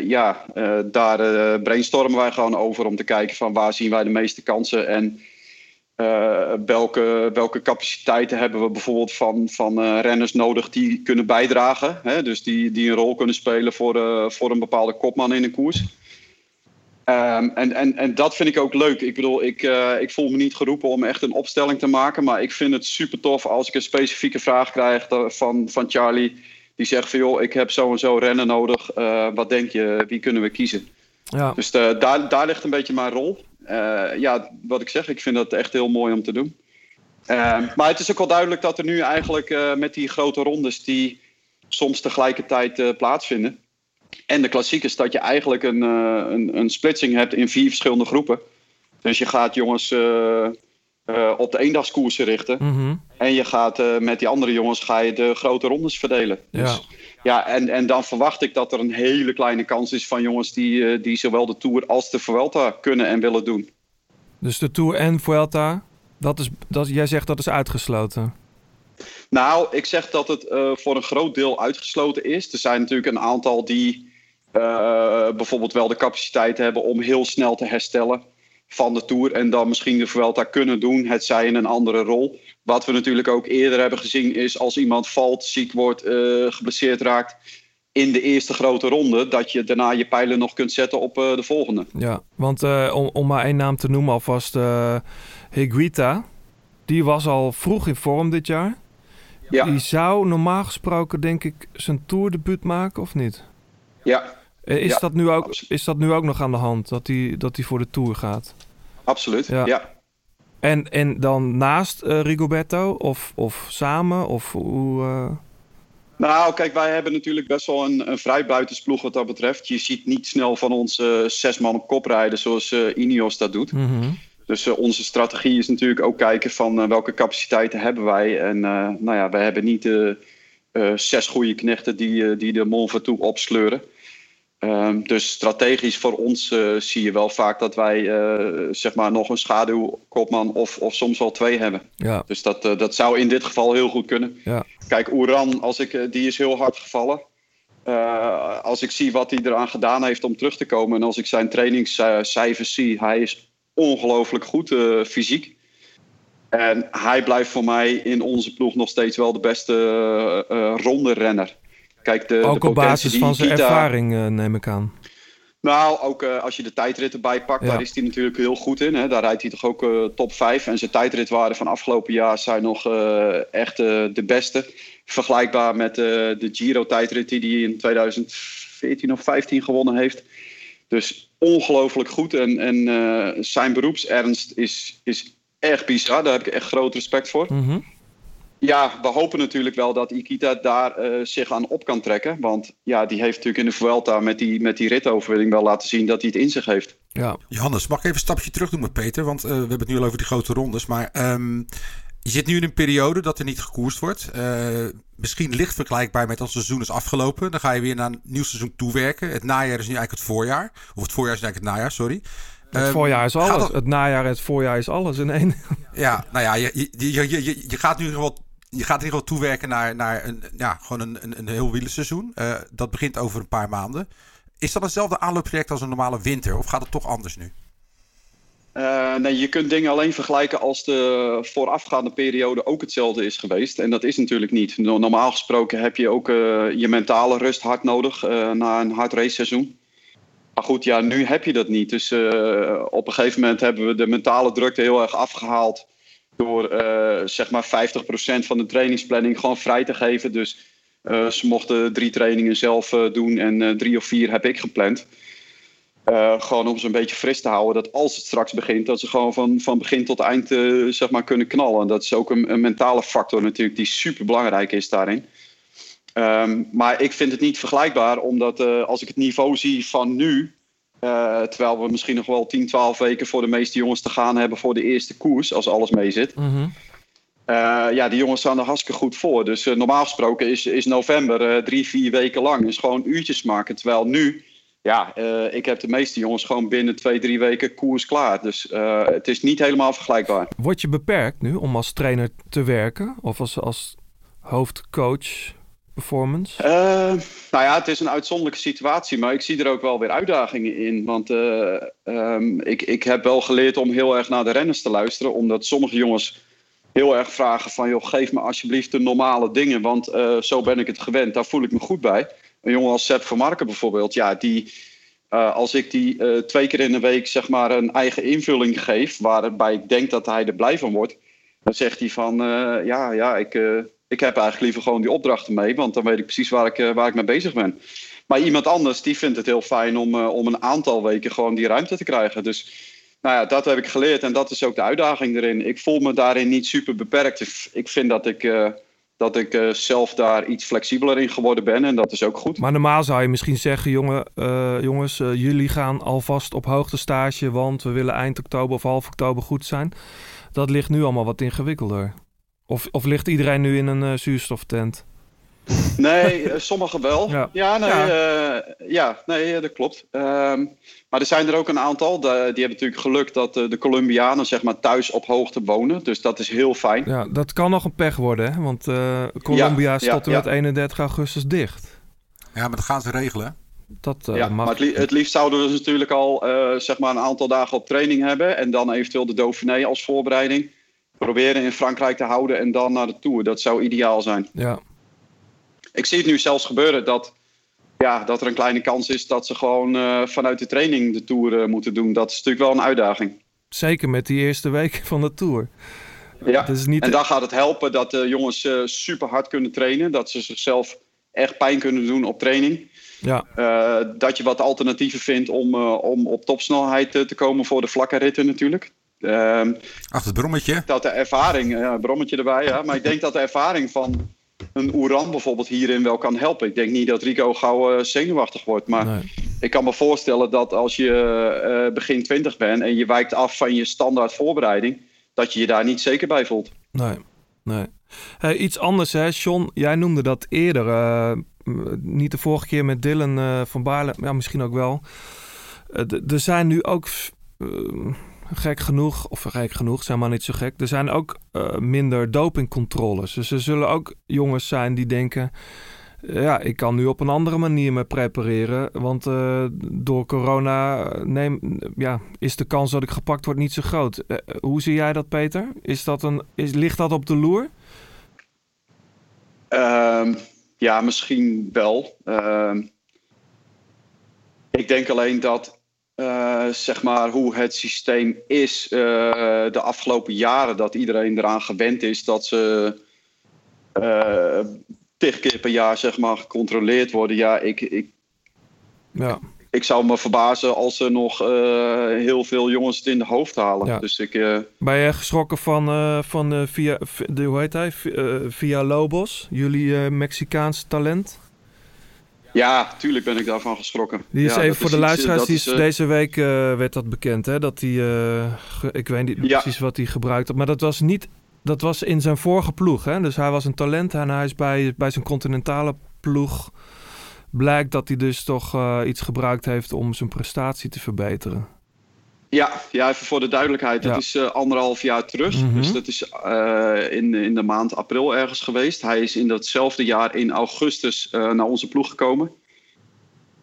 ja, daar brainstormen wij gewoon over om te kijken van waar zien wij de meeste kansen en welke, welke capaciteiten hebben we bijvoorbeeld van, van renners nodig die kunnen bijdragen. Hè? Dus die, die een rol kunnen spelen voor, voor een bepaalde kopman in een koers. Ehm, en, en, en dat vind ik ook leuk. Ik bedoel, ik, eh, ik voel me niet geroepen om echt een opstelling te maken. Maar ik vind het super tof als ik een specifieke vraag krijg van, van Charlie. Die zegt van joh, ik heb zo en zo rennen nodig. Eh, wat denk je, wie kunnen we kiezen? Ja. Dus eh, daar, daar ligt een beetje mijn rol. Ja, wat ik zeg, ik vind dat echt heel mooi om te doen. Ehm, maar het is ook wel duidelijk dat er nu eigenlijk met die grote rondes die soms tegelijkertijd plaatsvinden. En de klassiekers, dat je eigenlijk een, eh, een, een splitsing hebt in vier verschillende groepen. Dus je gaat jongens eh, eh, op de eendagskoersen richten. Mhm. En je gaat met die andere jongens ga je de grote rondes verdelen. Ja. Dus, ja, en, en dan verwacht ik dat er een hele kleine kans is van jongens die, die zowel de Tour als de Vuelta kunnen en willen doen. Dus de Tour en Vuelta, dat is, dat, jij zegt dat is uitgesloten. Nou, ik zeg dat het eh, voor een groot deel uitgesloten is. Er zijn natuurlijk een aantal die eh, bijvoorbeeld wel de capaciteit hebben om heel snel te herstellen van de Tour. En dan misschien de Vuelta kunnen doen, het zij in een andere rol. Wat we natuurlijk ook eerder hebben gezien is als iemand valt, ziek wordt, eh, geblesseerd raakt in de eerste grote ronde, dat je daarna je pijlen nog kunt zetten op de volgende. Ja, want om, maar één naam te noemen alvast, eh Higuita. Die was al vroeg in vorm dit jaar. Ja. Die zou normaal gesproken, denk ik, zijn tourdebuut maken, of niet? Ja, Eh, Is, Ja, dat nu ook, absoluut. is dat nu ook nog aan de hand, dat hij dat die voor de Tour gaat? absoluut. Ja. Ja. En, en dan naast eh, Rigoberto, of, of samen, of hoe... eh, Nou, kijk, wij hebben natuurlijk best wel een, een vrij buitensploeg wat dat betreft. Je ziet niet snel van ons zes man op kop rijden zoals Ineos dat doet. mhm. Dus eh, onze strategie is natuurlijk ook kijken van eh, welke capaciteiten hebben wij. En eh, nou ja, wij hebben niet zes goede knechten die, die de Mont Ventoux opsleuren. Ehm, dus strategisch voor ons zie je wel vaak dat wij zeg maar nog een schaduwkopman of, of soms wel twee hebben. Ja, Dus dat, dat zou in dit geval heel goed kunnen. ja. Kijk, Oeran, als ik, die is heel hard gevallen. Als ik zie wat hij eraan gedaan heeft om terug te komen... en als ik zijn trainingscijfers zie... hij is ongelooflijk goed eh, fysiek. En hij blijft voor mij in onze ploeg nog steeds wel de beste eh eh, ronde renner. Kijk, de, de ook op potentie basis van zijn ervaring, neem ik aan. nou, ook als je de tijdrit erbij pakt, Ja. daar is hij natuurlijk heel goed in. Hè? Daar rijdt hij toch ook top 5. En zijn tijdritwaarden van afgelopen jaar zijn nog echt de beste. Vergelijkbaar met de Giro-tijdrit die hij in 2014 of 15 gewonnen heeft. Dus ongelooflijk goed. En, en eh, zijn beroepsernst is, is echt bizar. Daar heb ik echt groot respect voor. Mhm. Ja, we hopen natuurlijk wel dat Ikita daar eh, zich aan op kan trekken. Want ja, die heeft natuurlijk in de Vuelta met die, met die ritoverwinning wel laten zien dat hij het in zich heeft. Ja, Johannes, mag ik even een stapje terug doen met Peter? Want eh, we hebben het nu al over die grote rondes. Maar ehm, je zit nu in een periode dat er niet gekoerst wordt. Eh, misschien licht vergelijkbaar met als het seizoen is afgelopen. Dan ga je weer naar een nieuw seizoen toewerken. Het najaar is nu eigenlijk het voorjaar. Of het voorjaar is eigenlijk het najaar, sorry. het Ehm, voorjaar is alles. dat- Het najaar en het voorjaar is alles in één. Ja, nou ja, je, je, je, je, gaat nu in ieder geval, je gaat in ieder geval toewerken naar, naar een, ja, gewoon een, een, een heel wielerseizoen. Eh, dat begint over een paar maanden. Is dat hetzelfde aanlooptraject als een normale winter? Of gaat het toch anders nu? Nee, je kunt dingen alleen vergelijken als de voorafgaande periode ook hetzelfde is geweest. En dat is natuurlijk niet. No- Normaal gesproken heb je ook eh, je mentale rust hard nodig eh, na een hard raceseizoen. Maar goed, ja, nu heb je dat niet. Dus op een gegeven moment hebben we de mentale drukte heel erg afgehaald. Door zeg maar 50% van de trainingsplanning gewoon vrij te geven. Dus ze mochten drie trainingen zelf doen en drie of vier heb ik gepland. Eh, gewoon om ze een beetje fris te houden. Dat als het straks begint, dat ze gewoon van, van begin tot eind eh, zeg maar kunnen knallen. Dat is ook een, een mentale factor natuurlijk die super belangrijk is daarin. Ehm, maar ik vind het niet vergelijkbaar, omdat eh, als ik het niveau zie van nu. terwijl we misschien nog wel 10, 12 weken voor de meeste jongens te gaan hebben voor de eerste koers, als alles mee zit. Mhm. Ja, die jongens staan er hartstikke goed voor. Dus normaal gesproken is, is november drie, vier weken lang. Is gewoon uurtjes maken. Terwijl nu, ja, eh, ik heb de meeste jongens gewoon binnen twee, drie weken koers klaar. Dus eh, het is niet helemaal vergelijkbaar. Word je beperkt nu om als trainer te werken? Of als, als hoofdcoach performance? Eh, nou ja, het is een uitzonderlijke situatie, maar ik zie er ook wel weer uitdagingen in. Want eh, ehm, ik, ik heb wel geleerd om heel erg naar de renners te luisteren, omdat sommige jongens heel erg vragen van, joh, geef me alsjeblieft de normale dingen, want zo ben ik het gewend, daar voel ik me goed bij. Een jongen als Sepp van Marken bijvoorbeeld, ja, die, eh, als ik die eh, twee keer in de week zeg maar een eigen invulling geef, waarbij ik denk dat hij er blij van wordt, dan zegt hij van, eh, ja, ja, ik, ik heb eigenlijk liever gewoon die opdrachten mee, want dan weet ik precies waar ik, waar ik mee bezig ben. Maar iemand anders, die vindt het heel fijn om, om een aantal weken gewoon die ruimte te krijgen. Dus nou ja, dat heb ik geleerd en dat is ook de uitdaging erin. Ik voel me daarin niet super beperkt. Ik vind dat ik, dat ik eh, zelf daar iets flexibeler in geworden ben en dat is ook goed. Maar normaal zou je misschien zeggen, jongen, eh, jongens, eh, jullie gaan alvast op hoogtestage, want we willen eind oktober of half oktober goed zijn. Dat ligt nu allemaal wat ingewikkelder. Of, of ligt iedereen nu in een zuurstoftent? Nee, sommigen wel. Ja. Ja, nee, Ja. ja. nee dat klopt. Ehm, maar er zijn er ook een aantal. de- die hebben natuurlijk geluk dat eh, de Colombianen zeg maar, thuis op hoogte wonen. Dus dat is heel fijn. Ja, dat kan nog een pech worden, hè? want eh, Colombia ja, ja. met 31 augustus dicht. Ja, maar dat gaan ze regelen. Dat eh, ja, mag. maar het, li- het liefst zouden we dus natuurlijk al eh, zeg maar een aantal dagen op training hebben. En dan eventueel de Dauphiné als voorbereiding. Proberen in Frankrijk te houden en dan naar de Tour. Dat zou ideaal zijn. Ja. Ik zie het nu zelfs gebeuren dat, ja, dat er een kleine kans is dat ze gewoon eh, vanuit de training de Tour eh, moeten doen. Dat is natuurlijk wel een uitdaging. Zeker met die eerste week (laughs) van de Tour. Ja, Het is niet en dan gaat het helpen dat de jongens eh, super hard kunnen trainen. Dat ze zichzelf echt pijn kunnen doen op training. ja, Eh, dat je wat alternatieven vindt om, eh, om op topsnelheid te komen voor de vlakke ritten natuurlijk. Ehm, Achter het brommetje. dat de ervaring, brommetje erbij, ja, maar ik denk dat de ervaring van een Oeran bijvoorbeeld hierin wel kan helpen. Ik denk niet dat Rico gauw eh, zenuwachtig wordt, maar nee. ik kan me voorstellen dat als je eh, begin 20 bent en je wijkt af van je standaard voorbereiding, dat je je daar niet zeker bij voelt. Nee, nee. Hey, iets anders, hè, John. Jij noemde dat eerder. eh, niet de vorige keer met Dylan van Baarle, ja, misschien ook wel. Er zijn nu ook, gek genoeg, of gek genoeg, zijn maar niet zo gek. Er zijn ook eh, minder dopingcontroles. Dus er zullen ook jongens zijn die denken... Ja, ik kan nu op een andere manier me prepareren. Want eh, door corona eh, neem, ja, is de kans dat ik gepakt word niet zo groot. Hoe zie jij dat, Peter? Is dat een, is, ligt dat op de loer? Ehm, ja, misschien wel. Ehm, ik denk alleen dat, eh, zeg maar, hoe het systeem is eh, de afgelopen jaren, dat iedereen eraan gewend is dat ze eh tig keer per jaar, zeg maar, gecontroleerd worden. Ja, ik, ik, Ja, ik zou me verbazen als er nog heel veel jongens het in de hoofd halen. Ja. Dus ik, ben je geschrokken van, van via, de, hoe heet hij? Via Lobos, jullie eh, Mexicaans talent? Ja, tuurlijk ben ik daarvan geschrokken. Die is Ja, even voor de eh, luisteraars, die is, eh, deze week eh, werd dat bekend, hè? Dat hij, ge- ik weet niet Ja. precies wat hij gebruikt had, maar dat was niet, dat was in zijn vorige ploeg, hè? Dus hij was een talent en hij is bij, bij zijn continentale ploeg, blijkt dat hij dus toch iets gebruikt heeft om zijn prestatie te verbeteren. Ja, ja, even voor de duidelijkheid. Ja. Dat is eh, anderhalf jaar terug. Mhm. Dus dat is eh, in, in de maand april ergens geweest. Hij is in datzelfde jaar in augustus eh, naar onze ploeg gekomen.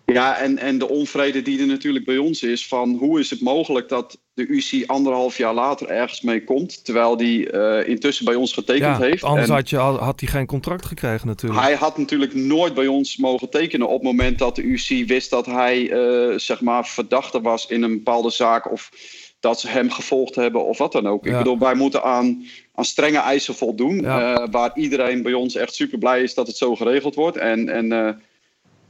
Ja, en, en de onvrede die er natuurlijk bij ons is van hoe is het mogelijk dat de UC anderhalf jaar later ergens mee komt, terwijl die eh, intussen bij ons getekend Ja, heeft. anders En- had, je, had hij geen contract gekregen natuurlijk. hij had natuurlijk nooit bij ons mogen tekenen op het moment dat de UC wist dat hij eh, zeg maar verdachte was in een bepaalde zaak of dat ze hem gevolgd hebben of wat dan ook. Ja. Ik bedoel, wij moeten aan, aan strenge eisen voldoen, Ja. eh, waar iedereen bij ons echt super blij is dat het zo geregeld wordt. En, en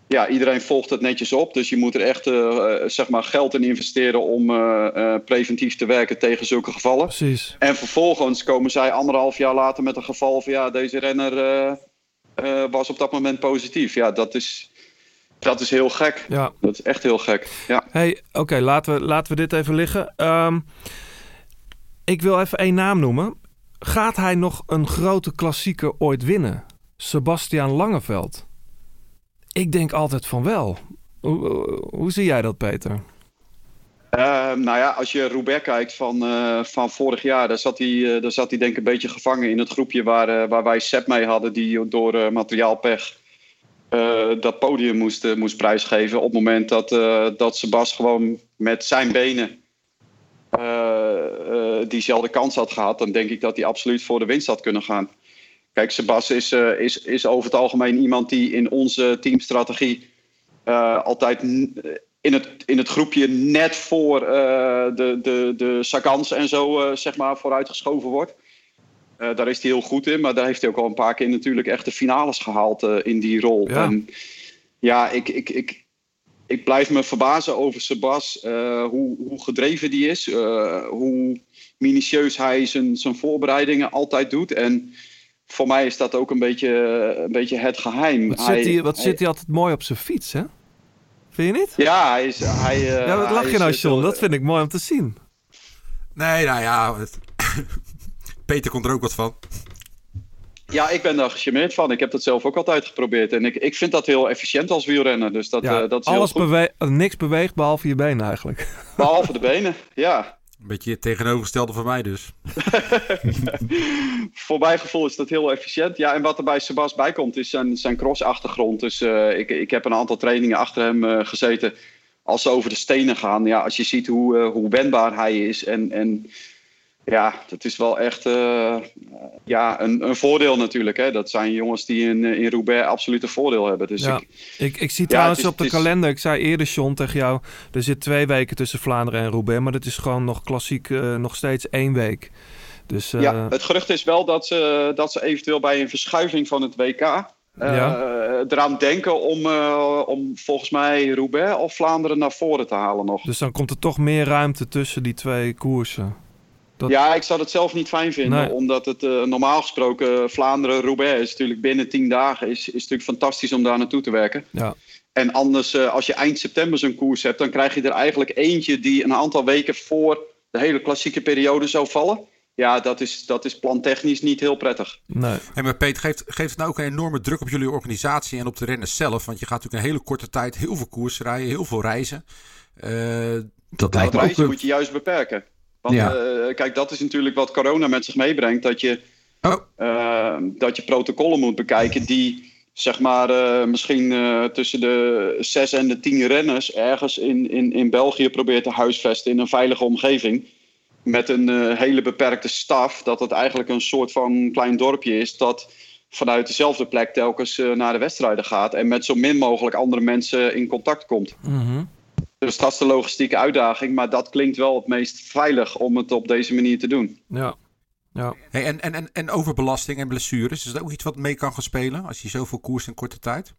ja, iedereen volgt het netjes op, dus je moet er echt eh, eh, zeg maar geld in investeren om eh, preventief te werken tegen zulke gevallen. Precies. En vervolgens komen zij anderhalf jaar later met een geval van ja, deze renner was op dat moment positief. Ja, dat is, dat is heel gek. Ja. Dat is echt heel gek. Ja. Hey, oké, laten, we, laten we dit even liggen. Ehm, ik wil even één naam noemen. Gaat hij nog een grote klassieker ooit winnen? Sebastian Langeveld. Ik denk altijd van wel. Hoe, hoe- zie jij dat, Peter? Eh, nou ja, als je Roubaix kijkt van, eh, van vorig jaar, daar zat, hij, eh, daar zat hij denk ik een beetje gevangen in het groepje waar, eh, waar wij Sepp mee hadden, die door materiaalpech dat podium moest, moest prijsgeven. Op het moment dat, dat Sebas gewoon met zijn benen diezelfde kans had gehad, dan denk ik dat hij absoluut voor de winst had kunnen gaan. Kijk, Sebas is, eh, is, is over het algemeen iemand die in onze teamstrategie eh, altijd n- in het, in het groepje net voor eh, de, de, de Sagans en zo eh, zeg maar vooruitgeschoven wordt. Eh, daar is hij heel goed in, maar daar heeft hij ook al een paar keer natuurlijk echt de finales gehaald eh, in die rol. Ja. En ja, ik, ik, ik, ik blijf me verbazen over Sebas, eh, hoe, hoe gedreven die is, eh, hoe minutieus hij zijn, zijn voorbereidingen altijd doet. En voor mij is dat ook een beetje, een beetje het geheim. Wat, Hij- zit, hij, wat hij- zit hij altijd mooi op zijn fiets, hè? Vind je niet? Ja, hij is... Hij, eh, ja, wat hij lach je nou, eh, John? Dat vind ik mooi om te zien. Nee, nou ja. het- (laughs) Peter komt er ook wat van. Ja, ik ben daar gecharmeerd van. Ik heb dat zelf ook altijd geprobeerd. En ik, ik vind dat heel efficiënt als wielrenner. Dus dat, Ja, eh, dat is alles heel goed. bewe- niks beweegt behalve je benen eigenlijk. Behalve de benen, ja. Een beetje het tegenovergestelde van mij dus. (laughs) Voor mijn gevoel is dat heel efficiënt. Ja, en wat er bij Sebas bij komt is zijn, zijn cross-achtergrond. Dus eh, ik, ik heb een aantal trainingen achter hem eh, gezeten. Als ze over de stenen gaan. Ja, als je ziet hoe, eh, hoe wendbaar hij is. En, en ja, dat is wel echt eh, ja, een, een voordeel natuurlijk. Hè. Dat zijn jongens die in, eh, in Roubaix absoluut een voordeel hebben. Dus Ja. ik, Ik, ik zie Ja, trouwens is- op de is- kalender, ik zei eerder John tegen jou, er zit twee weken tussen Vlaanderen en Roubaix, maar dat is gewoon nog klassiek, eh, nog steeds één week. Dus Ja, het gerucht is wel dat ze, dat ze eventueel bij een verschuiving van het WK Ja. eraan denken om, om volgens mij Roubaix of Vlaanderen naar voren te halen nog. dus dan komt er toch meer ruimte tussen die twee koersen. Dat- Ja, ik zou het zelf niet fijn vinden, Nee. omdat het eh, normaal gesproken Vlaanderen-Roubaix is natuurlijk binnen tien dagen is, is natuurlijk fantastisch om daar naartoe te werken. Ja. En anders, eh, als je eind september zo'n koers hebt, dan krijg je er eigenlijk eentje die een aantal weken voor de hele klassieke periode zou vallen. Ja, dat is, dat is plantechnisch niet heel prettig. Nee. Hey, maar Peter, geeft, geeft het nou ook een enorme druk op jullie organisatie en op de renners zelf? Want je gaat natuurlijk een hele korte tijd heel veel koers rijden, heel veel reizen. Eh, Dat Dat lijkt me ook... reizen eh, moet je juist beperken. Want Ja. eh, kijk, dat is natuurlijk wat corona met zich meebrengt. Dat je, Oh. eh, dat je protocollen moet bekijken die zeg maar eh, misschien tussen de zes en de tien renners ergens in, in, in België probeert te huisvesten in een veilige omgeving. Met een hele beperkte staf. Dat het eigenlijk een soort van klein dorpje is dat vanuit dezelfde plek telkens naar de wedstrijden gaat. En met zo min mogelijk andere mensen in contact komt. Mhm. Dus dat is de logistieke uitdaging. Maar dat klinkt wel het meest veilig om het op deze manier te doen. Ja. Ja. hey, en, en, en, en overbelasting en blessures, is dat ook iets wat mee kan gaan spelen als je zoveel koers in korte tijd?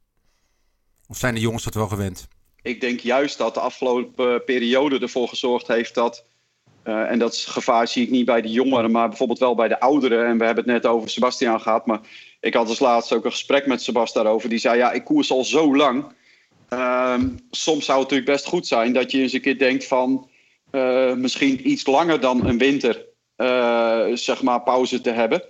Of zijn de jongens dat wel gewend? Ik denk juist dat de afgelopen periode ervoor gezorgd heeft dat. eh, en dat is- gevaar zie ik niet bij de jongeren, maar bijvoorbeeld wel bij de ouderen. En we hebben het net over Sebastian gehad. Maar ik had als laatst ook een gesprek met Sebastian daarover. Die zei: Ja, ik koers al zo lang. Ehm, soms zou het natuurlijk best goed zijn dat je eens een keer denkt van. eh, misschien iets langer dan een winter. eh, zeg maar pauze te hebben.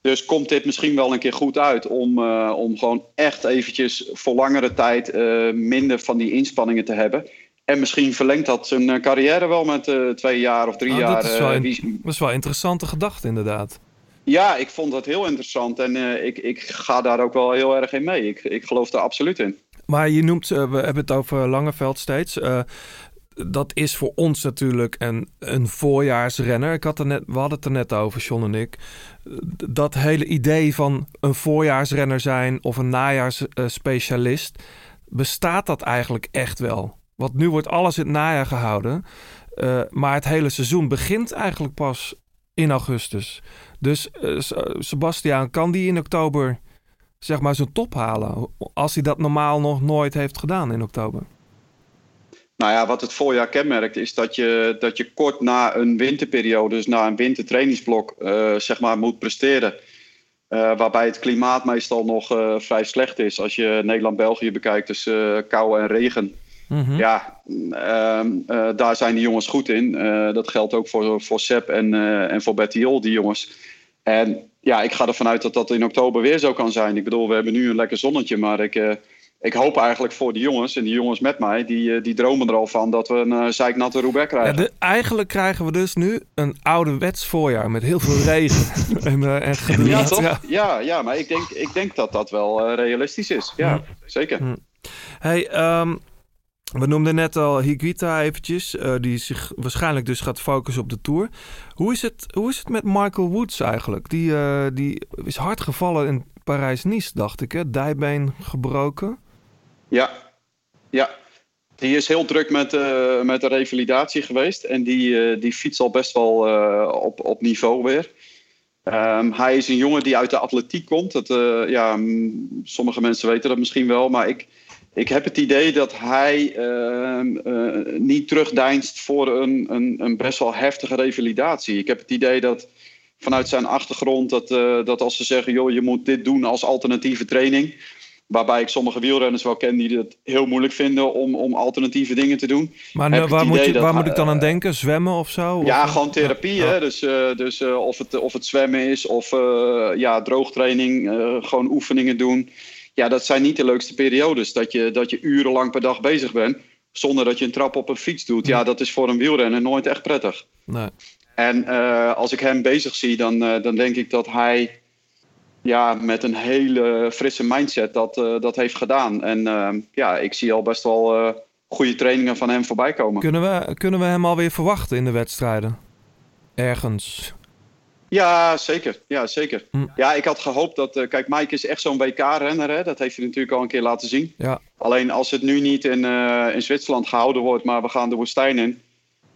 Dus komt dit misschien wel een keer goed uit om, eh, om gewoon echt eventjes voor langere tijd minder van die inspanningen te hebben. En misschien verlengt dat zijn carrière wel met twee jaar of drie Ah, jaar. dat, is wel in- wie- dat is wel een interessante gedachte, inderdaad. Ja, ik vond dat heel interessant en ik, ik ga daar ook wel heel erg in mee. Ik, ik geloof daar absoluut in. Maar je noemt, eh, we hebben het over Langeveld steeds. Eh, dat is voor ons natuurlijk een, een voorjaarsrenner. Ik had er net, we hadden het er net over, John en ik. Dat hele idee van een voorjaarsrenner zijn of een najaarsspecialist. bestaat dat eigenlijk echt wel? Want nu wordt alles in het najaar gehouden. eh, maar het hele seizoen begint eigenlijk pas in augustus. Dus S- Sebastiaan, kan die in oktober zeg maar zijn top halen. Als hij dat normaal nog nooit heeft gedaan in oktober. Nou ja, wat het voorjaar kenmerkt is dat je, dat je kort na een winterperiode, dus na een wintertrainingsblok, eh, zeg maar moet presteren. Eh, waarbij het klimaat meestal nog eh, vrij slecht is. Als je Nederland-België bekijkt, dus kou en regen. Mhm. Ja, ehm, eh, daar zijn die jongens goed in. Dat geldt ook voor, voor Seb en, en voor Bettiol, die jongens. En ja, ik ga ervan uit dat dat in oktober weer zo kan zijn. Ik bedoel, we hebben nu een lekker zonnetje, maar ik, eh, ik hoop eigenlijk voor die jongens en die jongens met mij, die, eh, die dromen er al van dat we een uh, zeiknatte Roubaix Ja, krijgen. de, eigenlijk krijgen we dus nu een ouderwets voorjaar met heel veel regen. (laughs) en, eh, en. Ja, toch? Ja. Ja, ja, maar ik denk, ik denk dat dat wel realistisch is. Ja, zeker. Hey, ehm, we noemden net al Higuita eventjes, eh, die zich waarschijnlijk dus gaat focussen op de Tour. Hoe is het, hoe is het met Michael Woods eigenlijk? Die, eh, die is hard gevallen in Parijs-Nice, dacht ik, hè? Dijbeen gebroken. Ja, ja. Die is heel druk met, eh, met de revalidatie geweest. En die, die fietst al best wel op, op niveau weer. Ehm, hij is een jongen die uit de atletiek komt. Dat, ja, mm, sommige mensen weten dat misschien wel. Maar ik, ik heb het idee dat hij ehm, eh, niet terugdeinst voor een, een, een best wel heftige revalidatie. Ik heb het idee dat vanuit zijn achtergrond... dat, eh, dat als ze zeggen, joh, je moet dit doen als alternatieve training... Waarbij ik sommige wielrenners wel ken die het heel moeilijk vinden om, om alternatieve dingen te doen. Maar nou, waar, moet, je, dat waar hij- moet ik dan aan denken? Zwemmen of zo? Ja, Of, gewoon therapie. Ja. Hè? Dus, eh, dus eh, of, het, of het zwemmen is of eh, ja, droogtraining, eh, gewoon oefeningen doen. Ja, dat zijn niet de leukste periodes. Dat je, dat je urenlang per dag bezig bent zonder dat je een trap op een fiets doet. Ja, dat is voor een wielrenner nooit echt prettig. Nee. En eh, als ik hem bezig zie, dan, eh, dan denk ik dat hij ja, met een hele frisse mindset dat, eh, dat heeft gedaan. En eh, ja, ik zie al best wel goede trainingen van hem voorbij komen. Kunnen, we, kunnen we hem alweer verwachten in de wedstrijden? Ergens. Ja, zeker. Ja, zeker. Hm. Ja, ik had gehoopt dat... eh, kijk, Mike is echt zo'n WK-renner. Hè? Dat heeft hij natuurlijk al een keer laten zien. Ja. Alleen als het nu niet in, eh, in Zwitserland gehouden wordt, maar we gaan de woestijn in.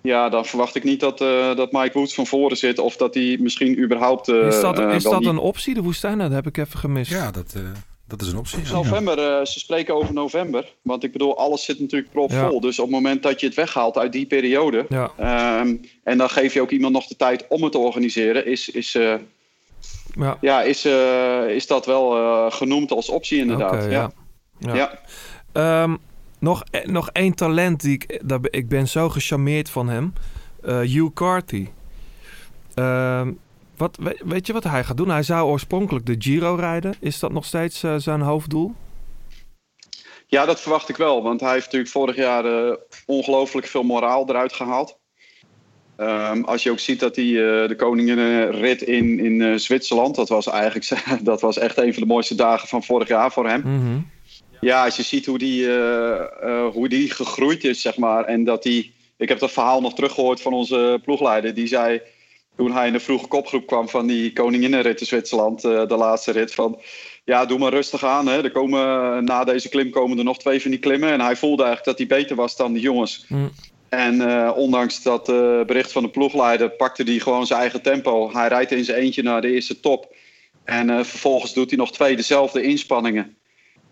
ja, dan verwacht ik niet dat, eh, dat Mike Woods van voren zit. Of dat hij misschien überhaupt. eh, is dat, is dat niet- een optie, de woestijn? Nou, dat heb ik even gemist. Ja, dat, eh, dat is een optie. ja. November, eh, ze spreken over november. Want ik bedoel, alles zit natuurlijk Ja. propvol. Dus op het moment dat je het weghaalt uit die periode. Ja. ehm, en dan geef je ook iemand nog de tijd om het te organiseren. Is, is, eh, Ja. ja, is, eh, is dat wel eh, genoemd als optie inderdaad. Oké, ja. ja. Ja. Ehm, nog, nog één talent die ik... Daar, ben- ik ben zo gecharmeerd van hem. Eh Hugh Carthy. Ehm, wat, we- weet je wat hij gaat doen? Hij zou oorspronkelijk de Giro rijden. Is dat nog steeds eh, zijn hoofddoel? Ja, dat verwacht ik wel. Want hij heeft natuurlijk vorig jaar eh, ongelooflijk veel moraal eruit gehaald. Ehm, als je ook ziet dat hij eh, de koninginrit in, in Zwitserland... Dat was, eigenlijk, (laughs) dat was echt een van de mooiste dagen van vorig jaar voor hem. Mhm. Ja, als je ziet hoe die, hoe die gegroeid is, zeg maar. En dat die... Ik heb dat verhaal nog teruggehoord van onze ploegleider. Die zei, toen hij in de vroege kopgroep kwam van die koninginnenrit in Zwitserland... eh, de laatste rit, van... Ja, doe maar rustig aan. Hè. Er komen, na deze klim komen er nog twee van die klimmen. En hij voelde eigenlijk dat hij beter was dan de jongens. Mm. En eh, ondanks dat eh, bericht van de ploegleider pakte hij gewoon zijn eigen tempo. Hij rijdt in zijn eentje naar de eerste top. En eh, vervolgens doet hij nog twee dezelfde inspanningen.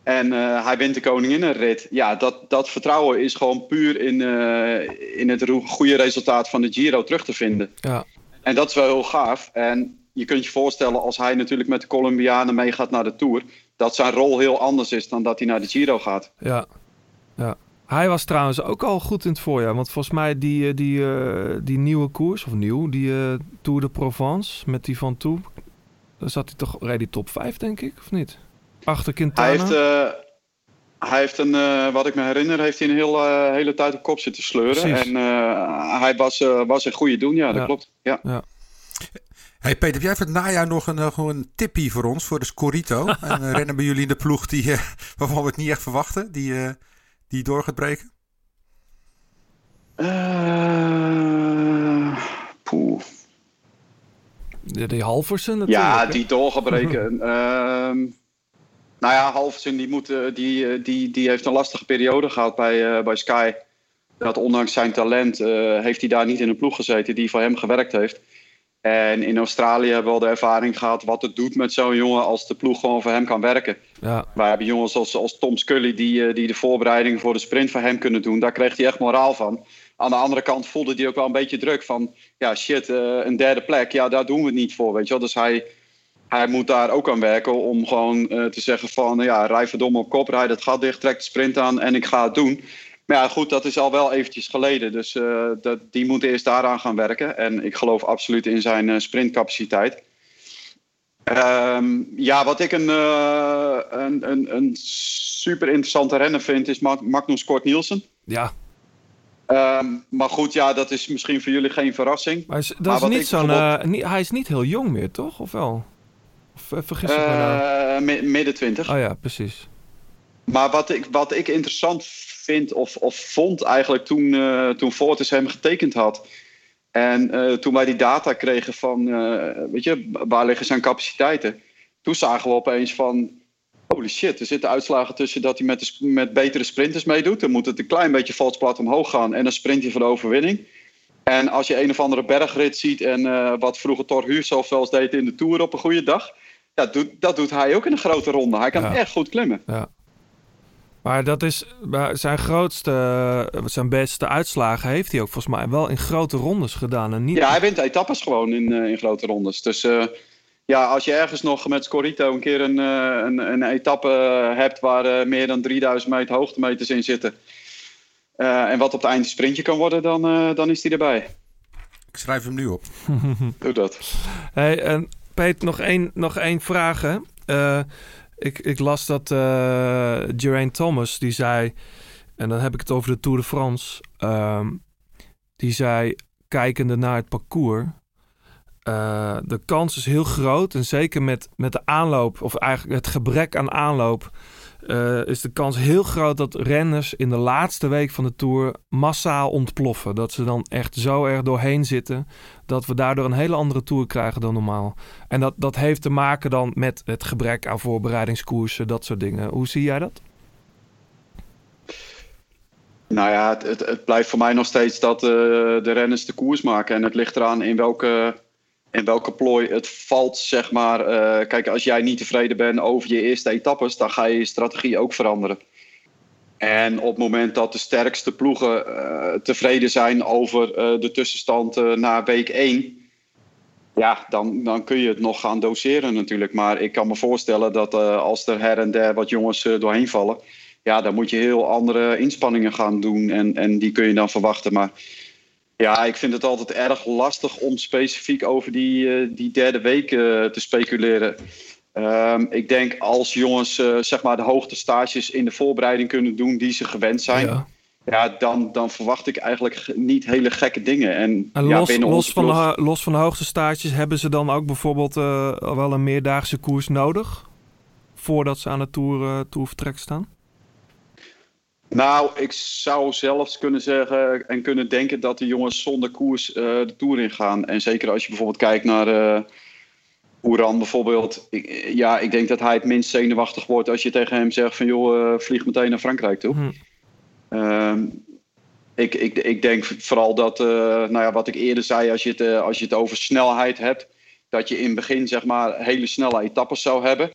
En eh, hij wint de koninginnenrit. Ja, dat, dat vertrouwen is gewoon puur in, eh, in het goede resultaat van de Giro terug te vinden. Ja. En dat is wel heel gaaf. En je kunt je voorstellen als hij natuurlijk met de Colombianen meegaat naar de Tour... dat zijn rol heel anders is dan dat hij naar de Giro gaat. Ja. ja. Hij was trouwens ook al goed in het voorjaar. Want volgens mij die, eh, die, eh, die nieuwe koers, of nieuw, die eh, Tour de Provence met die Van Toe. Daar zat hij toch, reed hij top 5 denk ik, of niet? Achter Quintana. Hij heeft, hij heeft een, eh, wat ik me herinner, heeft hij een heel, eh, hele tijd op kop zitten sleuren. Precies. En eh, hij was, eh, was een goede doen, ja, dat Ja. klopt. Ja. Hey Peter, heb jij voor het najaar nog een, nog een tippie voor ons, voor de Scorito? (laughs) en uh, rennen bij jullie in de ploeg die, eh, (laughs) waarvan we het niet echt verwachten, die, eh, die door gaat breken? Eh, poeh. Die, die Halversen natuurlijk. Ja, die doorgebreken. (laughs) Nou ja, Halversen die, moet, die, eh, die, die heeft een lastige periode gehad bij, eh, bij Sky. Dat ondanks zijn talent eh, heeft hij daar niet in een ploeg gezeten die voor hem gewerkt heeft. En in Australië hebben we al de ervaring gehad wat het doet met zo'n jongen als de ploeg gewoon voor hem kan werken. Ja, Wij hebben jongens als, als Tom Scully die, die de voorbereidingen voor de sprint voor hem kunnen doen. Daar kreeg hij echt moraal van. Aan de andere kant voelde hij ook wel een beetje druk van... ja, shit, een derde plek, ja, daar doen we het niet voor, weet je wel. Dus hij, hij moet daar ook aan werken om gewoon eh, te zeggen van... ja, rij verdomme op kop, rijd het gat dicht, trek de sprint aan en ik ga het doen. Maar ja, goed, dat is al wel eventjes geleden. Dus eh, dat, die moet eerst daaraan gaan werken. En ik geloof absoluut in zijn eh, sprintcapaciteit. Ehm, ja, wat ik een, een, een, een super interessante renner vind, is Mag- Magnus Kort Nielsen. ja. Ehm, maar goed, ja, dat is misschien voor jullie geen verrassing. Maar is, dat Maar is niet zo'n... bijvoorbeeld- hij is niet heel jong meer, toch? Of wel? Of vergis ik me nou? Eh, mi- midden twintig. Oh ja, precies. Maar wat ik, wat ik interessant vind, of, of vond eigenlijk toen, eh toen Fortis hem getekend had. En eh, toen wij die data kregen van, weet je, waar liggen zijn capaciteiten? Toen zagen we opeens van, holy shit, er zitten uitslagen tussen dat hij met, de, met betere sprinters meedoet. Dan moet het een klein beetje vals plat omhoog gaan en dan sprint hij voor de overwinning. En als je een of andere bergrit ziet en wat vroeger Thor Hushoff wel eens deed in de Tour op een goede dag. Ja, doet, dat doet hij ook in een grote ronde. Hij kan Ja. echt goed klimmen. Ja. Maar dat is zijn grootste, zijn beste uitslagen heeft hij ook volgens mij wel in grote rondes gedaan. En niet, Ja, hij wint etappes gewoon in, eh, in grote rondes. Dus eh, ja, als je ergens nog met Scorito een keer een, eh, een, een etappe hebt waar eh, meer dan 3000 meter hoogtemeters in zitten. eh, en wat op het eind een sprintje kan worden, dan, eh, dan is hij erbij. Ik schrijf hem nu op. Doe dat. Hey, en Peet, nog één, nog één vraag. Eh, ik, ik las dat eh Geraint Thomas, die zei... En dan heb ik het over de Tour de France. ehm, die zei, kijkende naar het parcours... eh, de kans is heel groot. En zeker met, met de aanloop, of eigenlijk het gebrek aan aanloop... eh, is de kans heel groot dat renners in de laatste week van de Tour massaal ontploffen. Dat ze dan echt zo erg doorheen zitten dat we daardoor een hele andere tour krijgen dan normaal. En dat, dat heeft te maken dan met het gebrek aan voorbereidingskoersen, dat soort dingen. Hoe zie jij dat? Nou ja, het, het, blijft voor mij nog steeds dat eh, de renners de koers maken. En het ligt eraan in welke, in welke plooi het valt, zeg maar. Eh, kijk, als jij niet tevreden bent over je eerste etappes, dan ga je je strategie ook veranderen. En op het moment dat de sterkste ploegen eh, tevreden zijn over eh, de tussenstand na week 1, ja, dan, dan kun je het nog gaan doseren natuurlijk. Maar ik kan me voorstellen dat als er her en der wat jongens doorheen vallen, ja, dan moet je heel andere inspanningen gaan doen en, en die kun je dan verwachten. Maar ja, ik vind het altijd erg lastig om specifiek over die, eh, die derde week eh, te speculeren. Ehm, ik denk als jongens eh, zeg maar de hoogtestages in de voorbereiding kunnen doen die ze gewend zijn, ja. Ja. dan, dan verwacht ik eigenlijk ge- niet hele gekke dingen. En, En ja, los, binnen los, van de, los van de hoogste staartjes hebben ze dan ook bijvoorbeeld wel een meerdaagse koers nodig? Voordat ze aan de Tour, eh tourvertrek staan? Nou, ik zou zelfs kunnen zeggen en kunnen denken dat de jongens zonder koers eh, de Tour ingaan. En zeker als je bijvoorbeeld kijkt naar eh Oeran bijvoorbeeld. Ik, ja, ik denk dat hij het minst zenuwachtig wordt als je tegen hem zegt van joh, eh, vlieg meteen naar Frankrijk toe. Hm. Ehm, ik, ik, ik denk vooral dat, nou ja, wat ik eerder zei, als je, het, als je het over snelheid hebt, dat je in het begin zeg maar hele snelle etappes zou hebben.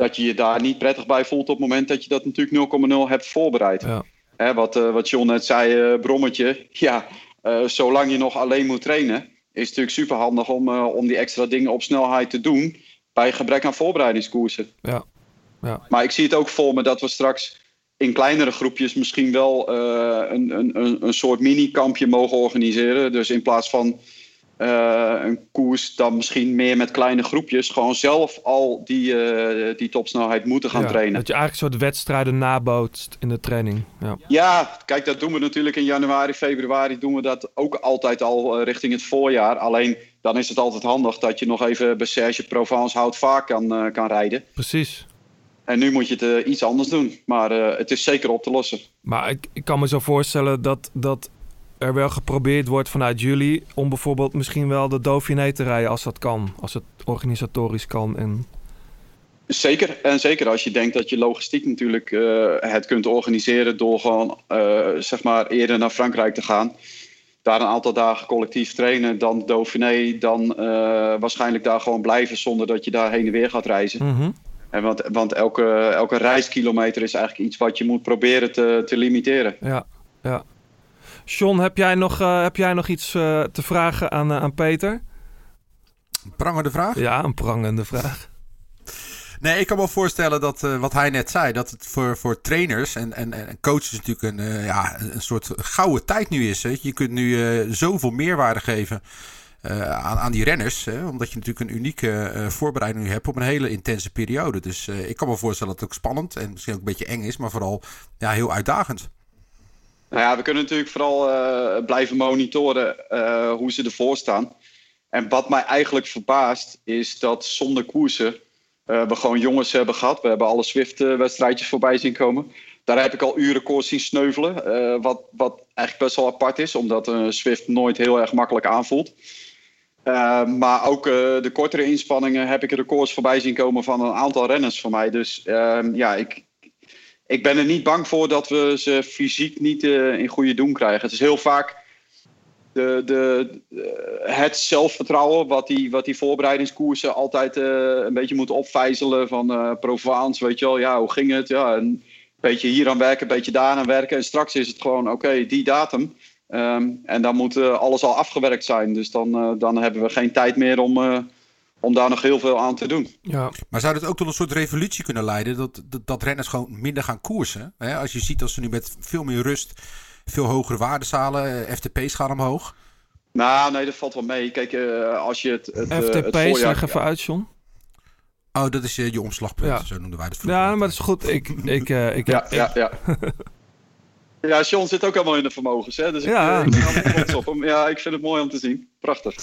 Dat je je daar niet prettig bij voelt op het moment dat je dat natuurlijk 0,0 hebt voorbereid. Ja. Hè, wat, eh, wat John net zei, eh, brommetje. (laughs) Ja, eh, zolang je nog alleen moet trainen, is het natuurlijk super handig om, om die extra dingen op snelheid te doen. Bij gebrek aan voorbereidingskoersen. Ja. Ja. Maar ik zie het ook voor me dat we straks in kleinere groepjes misschien wel een, een, een, een soort mini-kampje mogen organiseren. Dus in plaats van eh, een koers, dan misschien meer met kleine groepjes. Gewoon zelf al die, eh, die topsnelheid moeten gaan Ja, trainen. Dat je eigenlijk een soort wedstrijden nabootst in de training. Ja. Ja, kijk, dat doen we natuurlijk in januari, februari doen we dat ook altijd al eh, richting het voorjaar. Alleen dan is het altijd handig dat je nog even bij Serge Provence hout vaak kan, kan rijden. Precies. En nu moet je het iets anders doen. Maar het is zeker op te lossen. Maar ik, ik kan me zo voorstellen dat, dat er wel geprobeerd wordt vanuit jullie... om bijvoorbeeld misschien wel de Dauphiné te rijden als dat kan. Als het organisatorisch kan. En... Zeker. En zeker als je denkt dat je logistiek natuurlijk eh, het kunt organiseren door gewoon eh, zeg maar eerder naar Frankrijk te gaan. Daar een aantal dagen collectief trainen, dan Dauphiné, dan eh, waarschijnlijk daar gewoon blijven zonder dat je daar heen en weer gaat reizen. Mhm. En want want elke, elke reiskilometer is eigenlijk iets wat je moet proberen te, te limiteren. Ja, ja. John, heb jij nog, eh, heb jij nog iets eh, te vragen aan, eh, aan Peter? Prangende vraag? Ja, een prangende vraag. Nee, ik kan me wel voorstellen dat wat hij net zei, dat het voor, voor trainers en, en, en coaches natuurlijk een, ja, een soort gouden tijd nu is. Weet je. kunt nu eh, zoveel meerwaarde geven aan, aan die renners, hè, omdat je natuurlijk een unieke voorbereiding nu hebt op een hele intense periode. Dus ik kan me voorstellen dat het ook spannend en misschien ook een beetje eng is, maar vooral ja, heel uitdagend. Nou ja, we kunnen natuurlijk vooral eh, blijven monitoren eh, hoe ze ervoor staan. En wat mij eigenlijk verbaast is dat zonder koersen eh, we gewoon jongens hebben gehad. We hebben alle Swift-wedstrijdjes voorbij zien komen. Daar heb ik al uren koers zien sneuvelen. wat, wat eigenlijk best wel apart is, omdat een Swift nooit heel erg makkelijk aanvoelt. Maar ook de kortere inspanningen heb ik records voorbij zien komen van een aantal renners van mij. Dus ehm, ja, ik, ik ben er niet bang voor dat we ze fysiek niet eh, in goede doen krijgen. Het is heel vaak de, de, eh, het zelfvertrouwen wat die, wat die voorbereidingskoersen altijd eh, een beetje moeten opvijzelen. Van Provence, weet je wel, ja, hoe ging het? Ja, een beetje hier aan werken, een beetje daar aan werken. En straks is het gewoon, oké, die datum. Ehm, en dan moet alles al afgewerkt zijn. Dus dan, dan hebben we geen tijd meer om, om daar nog heel veel aan te doen. Ja. Maar zou het ook tot een soort revolutie kunnen leiden? Dat, dat, dat renners gewoon minder gaan koersen? Hè? Als je ziet dat ze nu met veel meer rust veel hogere waardes halen. eh, FTP's gaan omhoog. Nou, nee, dat valt wel mee. Kijk, eh, als je het, het, eh, het FTP, voorjaar... leg even uit, John. Oh, dat is je omslagpunt. Ja. Zo noemden wij het vroeger. Ja, maar dat is goed. Ik, (laughs) ik, eh, ik, Ja, ik- ja, ja. Ja, Sean zit ook allemaal in de vermogens, hè? Dus ik, Ja. ik ben allemaal trots op hem. Ja, ik vind het mooi om te zien. Prachtig. (laughs)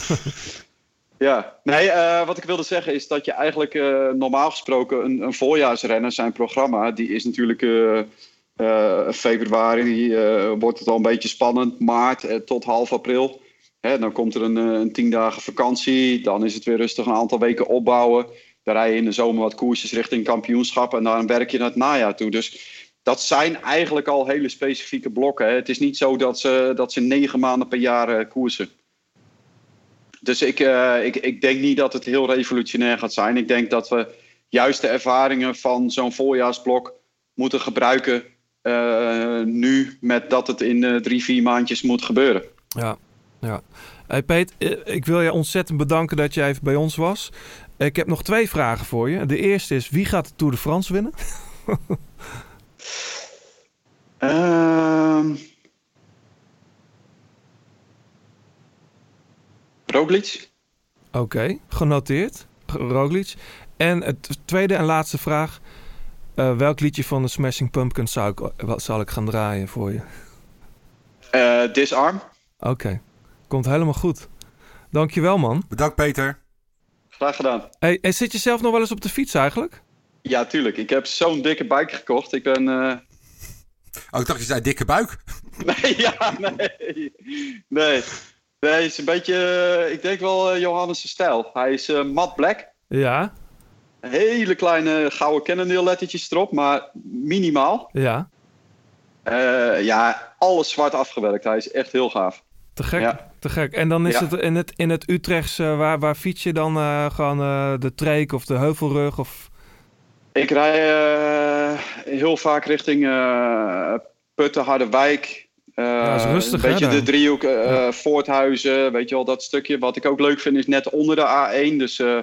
Ja, nee, eh, wat ik wilde zeggen is dat je eigenlijk eh, normaal gesproken een, een voorjaarsrenner, zijn programma, die is natuurlijk eh, februari, wordt het al een beetje spannend, maart tot half april. Hè, dan komt er een, een tien dagen vakantie, dan is het weer rustig een aantal weken opbouwen. Dan rij je in de zomer wat koersjes richting kampioenschap en dan werk je naar het najaar toe. Dus dat zijn eigenlijk al hele specifieke blokken. Hè. Het is niet zo dat ze, dat ze negen maanden per jaar koersen. Dus ik, eh, ik, ik denk niet dat het heel revolutionair gaat zijn. Ik denk dat we juist de ervaringen van zo'n voorjaarsblok moeten gebruiken eh, nu met dat het in eh, drie, vier maandjes moet gebeuren. Ja, ja. Hey Peet, ik wil je ontzettend bedanken dat je even bij ons was. Ik heb nog twee vragen voor je. De eerste is, wie gaat de Tour de France winnen? (laughs) Roglic? Oké, genoteerd. Roglic. En het tweede en laatste vraag. Eh, welk liedje van de Smashing Pumpkins zou ik, wat zal ik gaan draaien voor je? Eh, Disarm? Oké, komt helemaal goed. Dankjewel man. Bedankt Peter. Graag gedaan. Hey, hey, zit je zelf nog wel eens op de fiets eigenlijk? Ja, tuurlijk. Ik heb zo'n dikke bike gekocht. Ik ben... eh, Oh, ik dacht je zei dikke buik. (laughs) Nee, ja, nee. Nee. Nee, is een beetje, eh, ik denk wel eh, Johannes' stijl. Hij is eh matte black. Ja, Hele kleine gouden Cannondale lettertjes erop, maar minimaal. ja. Ja, alles zwart afgewerkt. Hij is echt heel gaaf. Te gek, Ja. te gek. En dan is Ja. het in het, in het Utrechtse, waar, waar fiets je dan gewoon de Treek of de Heuvelrug? Of... Ik rij heel vaak richting Putten, Harderwijk. Eh, Ja, dat is rustig, een beetje de driehoek, eh Ja. Voorthuizen, weet je wel, dat stukje. Wat ik ook leuk vind is net onder de A1, dus eh,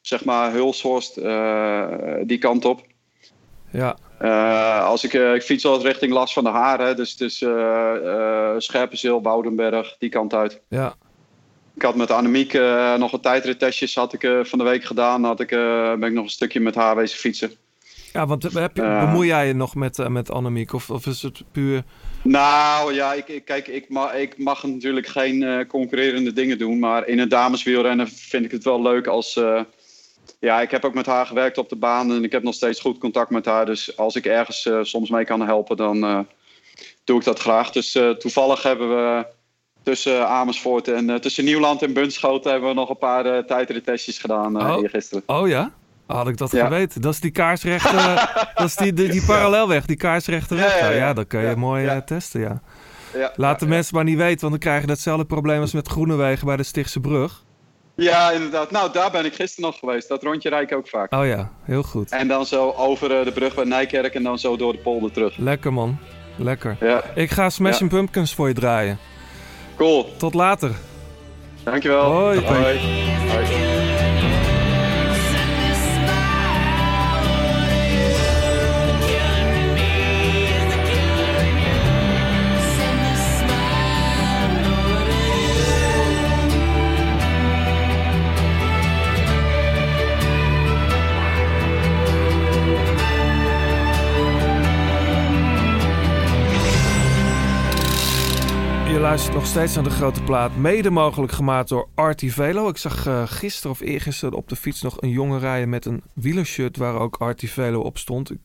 zeg maar Hulshorst, die kant op. Ja, als ik, ik fiets altijd richting Las van de Haren, dus, dus eh, Scherpenzeel, Woudenberg, die kant uit. ja. Ik had met Annemiek nog een tijdrittestjes had ik, van de week gedaan. Had ik, ben ik nog een stukje met haar wezen fietsen. Ja, want heb je, bemoei jij je nog met, eh, met Annemiek? Of, of is het puur... Nou ja, ik, ik- kijk, ik, ma ik mag natuurlijk geen eh, concurrerende dingen doen. Maar in het dameswielrennen vind ik het wel leuk als... eh, ja, ik heb ook met haar gewerkt op de baan en ik heb nog steeds goed contact met haar. Dus als ik ergens eh, soms mee kan helpen, dan eh, doe ik dat graag. Dus eh, toevallig hebben we tussen Amersfoort en eh, tussen Nieuwland en Bunschoten... hebben we nog een paar eh tijdrittestjes gedaan eh Oh. eergisteren. Oh ja? Had ik dat Ja. geweten? Dat is die kaarsrechte... (laughs) dat is die, die, die parallelweg, die kaarsrechte weg. ja, Ja, dan kun je mooi eh, testen, ja. Ja, Laat de mensen maar niet weten, want dan krijg je datzelfde probleem als met Groenewegen bij de Stichtse Brug. Ja, inderdaad. Nou, daar ben ik gisteren nog geweest. Dat rondje rijd ik ook vaak. Oh ja, heel goed. En dan zo over eh, de brug bij Nijkerk en dan zo door de polder terug. Lekker man, lekker. Ja, Ik ga Smashing Pumpkins voor je draaien. cool. Tot later. Dankjewel. Hoi. Hoi. Hoi. Luistert nog steeds naar de grote plaat. Mede mogelijk gemaakt door Artie Velo. Ik zag eh, gisteren of eergisteren op de fiets nog een jongen rijden met een wielershirt waar ook Artie Velo op stond. Ik,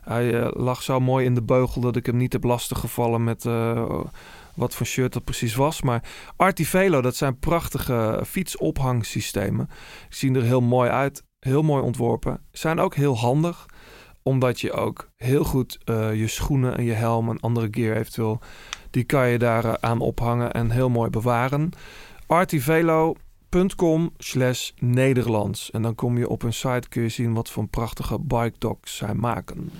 hij eh, lag zo mooi in de beugel dat ik hem niet heb lastiggevallen met eh, wat voor shirt dat precies was. Maar Artie Velo, dat zijn prachtige fietsophangsystemen. Die zien er heel mooi uit. Heel mooi ontworpen. Zijn ook heel handig omdat je ook heel goed eh, je schoenen en je helm en andere gear eventueel die kan je daar eh, aan ophangen en heel mooi bewaren. artivelo.com slash Nederlands. En dan kom je op hun site, kun je zien wat voor prachtige bike dogs zij maken.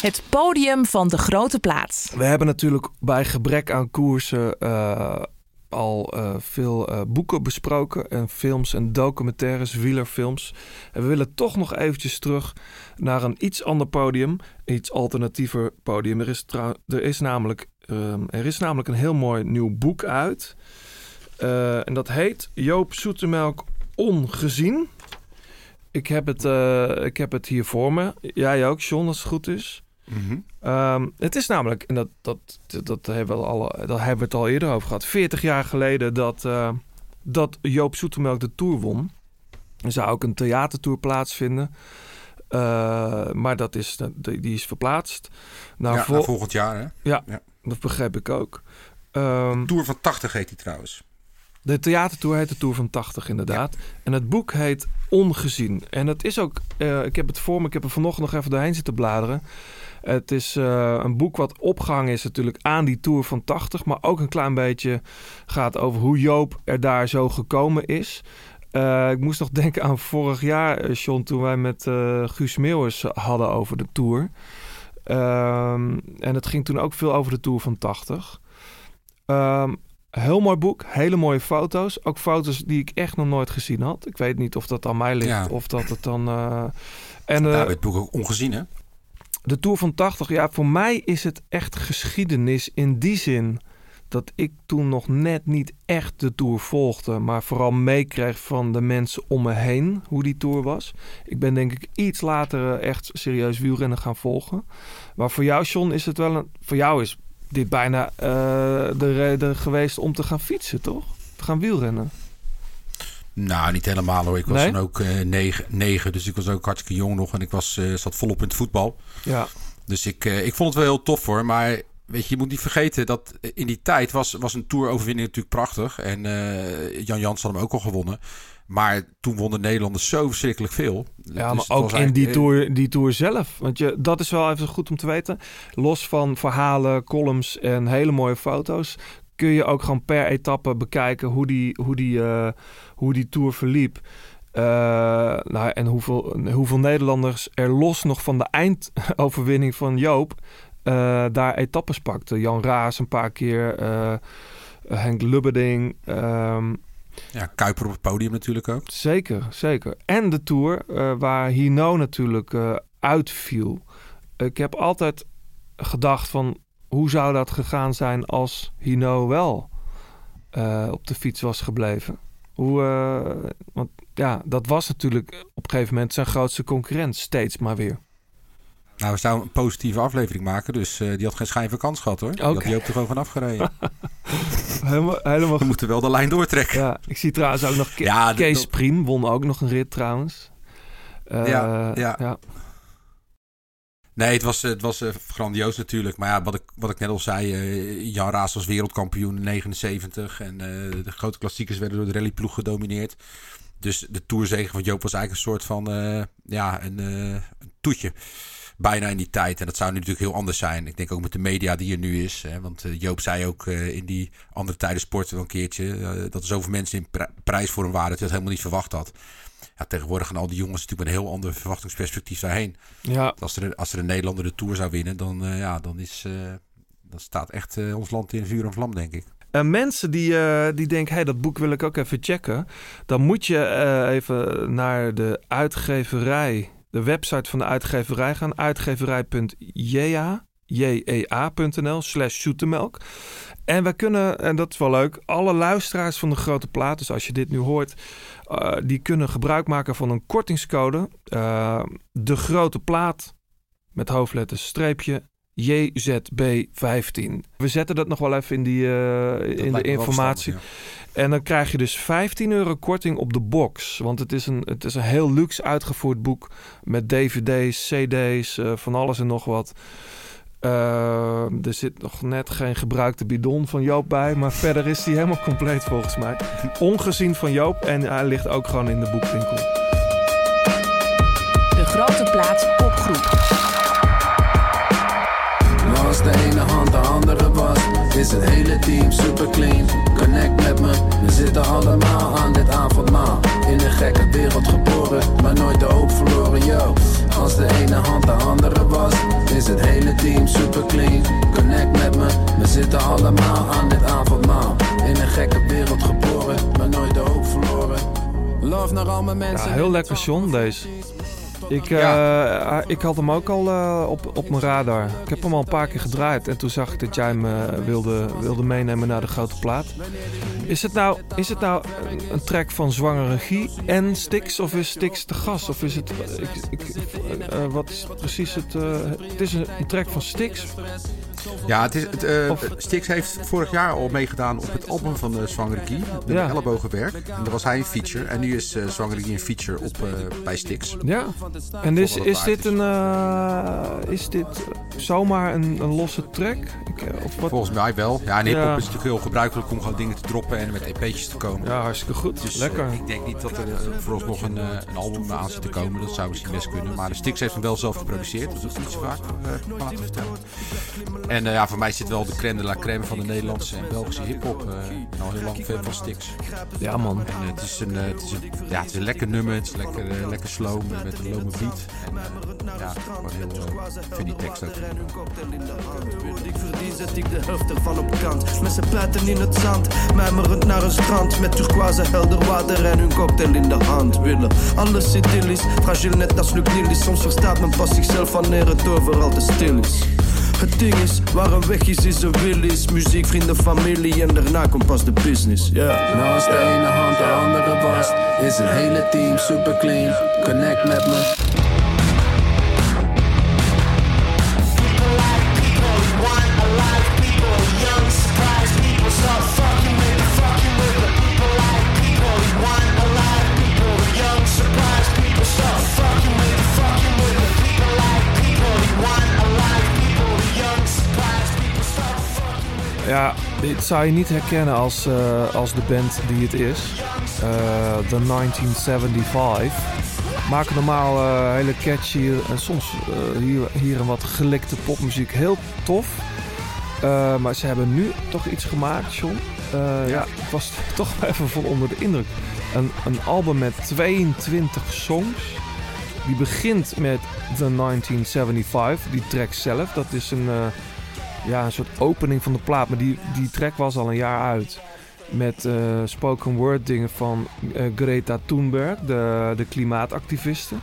Het podium van de grote plaats. We hebben natuurlijk bij gebrek aan koersen eh, al eh, veel eh, boeken besproken. En films en documentaires, wielerfilms. En we willen toch nog eventjes terug naar een iets ander podium. Iets alternatiever podium. Er is, er is, namelijk, ehm, er is namelijk een heel mooi nieuw boek uit. Eh, en dat heet Joop Zoetemelk Ongezien. Ik heb, het, ik heb het hier voor me. Jij ook, John, als het goed is. Mhm. Ehm, het is namelijk, en dat, dat, dat, hebben we al, dat hebben we het al eerder over gehad, 40 jaar geleden dat, eh, dat Joop Zoetemelk de Tour won. Er zou ook een theatertour plaatsvinden. Eh, maar dat is, die is verplaatst. Nou, ja, vol- naar volgend jaar hè. dat begreep ik ook. Ehm, Tour van 80 heet die trouwens. de theatertour heet de Tour van 80 inderdaad. En het boek heet Ongezien. En het is ook, eh, ik heb het voor me, ik heb er vanochtend nog even doorheen zitten bladeren. Het is eh, een boek wat opgehangen is natuurlijk aan die Tour van 80. Maar ook een klein beetje gaat over hoe Joop er daar zo gekomen is. Eh, ik moest nog denken aan vorig jaar, eh, John, toen wij met eh, Guus Meeuwers hadden over de Tour. Ehm, en het ging toen ook veel over de Tour van 80. Ehm, heel mooi boek, hele mooie foto's. Ook foto's die ik echt nog nooit gezien had. Ik weet niet of dat aan mij ligt Ja. of dat het dan... eh, en, eh, het boek ook ongezien, hè? De Tour van 80, ja, voor mij is het echt geschiedenis in die zin dat ik toen nog net niet echt de Tour volgde, maar vooral meekreeg van de mensen om me heen hoe die Tour was. Ik ben denk ik iets later eh, echt serieus wielrennen gaan volgen. Maar voor jou, John, is het wel een... Voor jou is dit bijna eh, de reden geweest om te gaan fietsen, toch? Te gaan wielrennen. Nou, niet helemaal hoor. Ik was Nee? dan ook eh, negen, negen, dus ik was ook hartstikke jong nog. En ik was, eh, zat volop in het voetbal. Ja, Dus ik, eh, ik vond het wel heel tof hoor. Maar weet je, je moet niet vergeten dat in die tijd was, was een tour-overwinning natuurlijk prachtig. En Jan Jans had hem ook al gewonnen. Maar toen wonnen Nederlanders zo verschrikkelijk veel. Ja, Dus maar ook in die tour, die tour zelf. Want je, dat is wel even goed om te weten. Los van verhalen, columns en hele mooie foto's... kun je ook gewoon per etappe bekijken hoe die, hoe die, hoe die tour verliep. Eh, nou, en hoeveel, hoeveel Nederlanders er los nog van de eindoverwinning van Joop... eh, daar etappes pakten. Jan Raas een paar keer, eh, Henk Lubberding... ehm, Ja, Kuiper op het podium natuurlijk ook. Zeker, zeker. En de Tour, waar Hino natuurlijk uitviel. Ik heb altijd gedacht van... hoe zou dat gegaan zijn als Hino wel op de fiets was gebleven? Hoe, eh, want ja, dat was natuurlijk op een gegeven moment zijn grootste concurrent. Steeds maar weer. Nou, we zouden een positieve aflevering maken. Dus eh, die had geen schijn van kans gehad hoor. Die Oké. had Joop er gewoon van afgereden. (laughs) Helemaal, helemaal We moeten wel de lijn doortrekken. Ja, ik zie trouwens ook nog Ke- Ja, Kees Priem won ook nog een rit trouwens. Eh, Ja, ja. ja. Nee, het was, het was eh, grandioos natuurlijk. Maar ja, wat ik, wat ik net al zei, eh, Jan Raas was wereldkampioen in 79. En eh, de grote klassiekers werden door de rallyploeg gedomineerd. Dus de tourzegen van Joop was eigenlijk een soort van, eh, ja, een, eh, een toetje. Bijna in die tijd. En dat zou nu natuurlijk heel anders zijn. Ik denk ook met de media die er nu is. Hè, want eh, Joop zei ook eh, in die andere tijden sporten wel een keertje... eh, dat er zoveel mensen in pri- prijs voor hem waren... dat hij dat helemaal niet verwacht had. Ja, tegenwoordig gaan al die jongens natuurlijk met een heel ander verwachtingsperspectief daarheen. ja, Als er, als er een Nederlander de Tour zou winnen, dan, eh, ja, dan, is, eh, dan staat echt eh, ons land in vuur en vlam, denk ik. En mensen die, die denken, hey, dat boek wil ik ook even checken. Dan moet je even naar de uitgeverij, de website van de uitgeverij gaan. Uitgeverij.ja, jea.nl slash zoetemelk. En we kunnen, en dat is wel leuk, alle luisteraars van de grote plaat, dus als je dit nu hoort, eh, die kunnen gebruik maken van een kortingscode. eh, de grote plaat met hoofdletters streepje JZB15. We zetten dat nog wel even in, die, eh, in de informatie. En dan krijg je dus 15 euro korting op de box. Want het is een, het is een heel luxe uitgevoerd boek. Met dvd's, cd's, van alles en nog wat. Eh, er zit nog net geen gebruikte bidon van Joop bij. Maar verder is die helemaal compleet volgens mij. Ongezien van Joop. En hij ligt ook gewoon in de boekwinkel. De Grote Plaat is het hele team super clean. Connect met me, we zitten allemaal aan dit avondmaal. In een gekke wereld geboren, maar nooit de hoop verloren, yo. Als de ene hand de andere was, is het hele team super clean. Connect met me, we zitten allemaal aan dit avondmaal. In een gekke wereld geboren, maar nooit de hoop verloren. Love naar al mijn mensen. Ja, heel lekker John deze. Ik, eh, ik had hem ook al eh, op, op mijn radar. Ik heb hem al een paar keer gedraaid. En toen zag ik dat jij hem eh, wilde, wilde meenemen naar de grote plaat. Is het nou, is het nou een, track van zwangere regie en Stix? Of is Stix de gast? Of is het... Ik, ik, wat is precies het... het is een, een track van Stix. Ja, het is, het, eh, Styx heeft vorig jaar al meegedaan op het album van de Zwangere Guy. De Ja. ellebogenwerk. En daar was hij een feature. En nu is uh, Zwangere een feature op, eh, bij Styx. Ja. En is, Voor is dit een... eh, is dit zomaar een, een losse track? Ik, eh, of wat? Volgens mij wel. Ja, in hiphop Ja. is het natuurlijk heel gebruikelijk om gewoon dingen te droppen en met EP'tjes te komen. Ja, hartstikke goed. Dus Lekker. eh, ik denk niet dat er uh, vooralsnog een, uh, een album aan zit te komen. Dat zou misschien best kunnen. Maar de Styx heeft hem wel zelf geproduceerd. Dus dat is niet zo vaak uh, laten vertellen. En uh, ja, voor mij dit wel de crème de la crème van de Nederlandse en Belgische hiphop. Uh, ik ben al heel lang fan van Styx. Ja man. En uh, het, is een, uh, het, is een, ja, het is een lekker nummer. Het is lekker, uh, lekker slow met een lome beat. En uh, ja, gewoon heel... Ik vind die tekst ook Ik verdien zet ik de helft ervan op kant. Met z'n pleiten in het zand, mijmerend naar een strand. Met turquoise helder water en hun cocktail in de hand. Willen alles idyllisch, fragiel net als Luc Nilis. Soms verstaat men pas zichzelf wanneer het overal te stil is. Het ding is, waar een weg is, is een wil is. Muziek, vrienden, familie en daarna komt pas de business. Yeah. Als de ene hand de andere wast, is een hele team super clean. Connect met me. Ja, dit zou je niet herkennen als, uh, als de band die het is. The 1975. Maken normaal uh, hele catchy en soms hier, hier een wat gelikte popmuziek. Heel tof. maar ze hebben nu toch iets gemaakt, John. Ja. ja, ik was (laughs) toch even vol onder de indruk. Een, een album met 22 songs. Die begint met The 1975, die track zelf. Dat is een ja, een soort opening van de plaat. Maar die, die track was al een jaar uit. Met uh, spoken word dingen van uh, Greta Thunberg, de, de klimaatactiviste.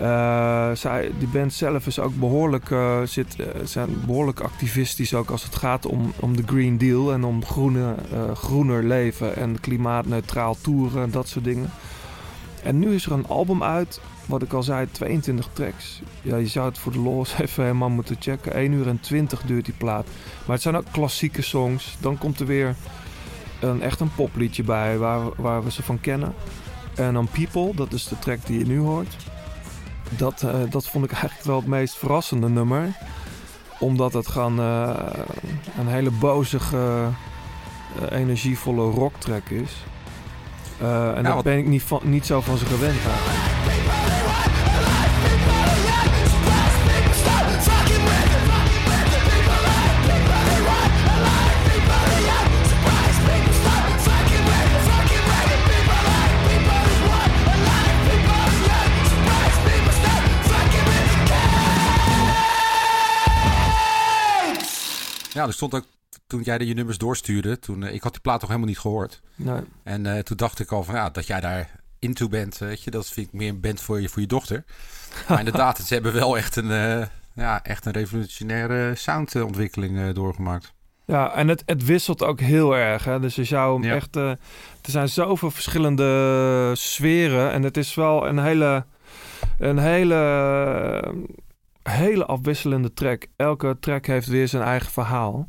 Uh, zij, die band zelf is ook behoorlijk, zit, zijn behoorlijk activistisch ook als het gaat om, om de Green Deal en om groene, groener leven en klimaatneutraal toeren en dat soort dingen. En nu is er een album uit, wat ik al zei, 22 tracks. Ja, je zou het voor de los (laughs) even helemaal moeten checken. 1 uur en 20 duurt die plaat. Maar het zijn ook klassieke songs. Dan komt er weer een, echt een popliedje bij waar, waar we ze van kennen. En dan People, dat is de track die je nu hoort. Dat, uh, dat vond ik (laughs) eigenlijk wel het meest verrassende nummer. Omdat het gewoon uh, een hele bozige, uh, energievolle rocktrack is. En daar wat... ben ik niet, van, niet zo van ze gewend. Ja, er stond ook toen jij de je nummers doorstuurde, toen uh, ik had die plaat nog helemaal niet gehoord. Nee. En uh, toen dacht ik al van ja, dat jij daar into bent, weet je, dat vind ik meer een band voor je, voor je dochter. (laughs) Maar inderdaad, ze hebben wel echt een, uh, ja, echt een revolutionaire soundontwikkeling doorgemaakt. Ja, en het, het wisselt ook heel erg. Hè? Dus je zou hem ja. echt. er zijn zoveel verschillende sferen. En het is wel een hele. Een hele. Hele afwisselende track. Elke track heeft weer zijn eigen verhaal.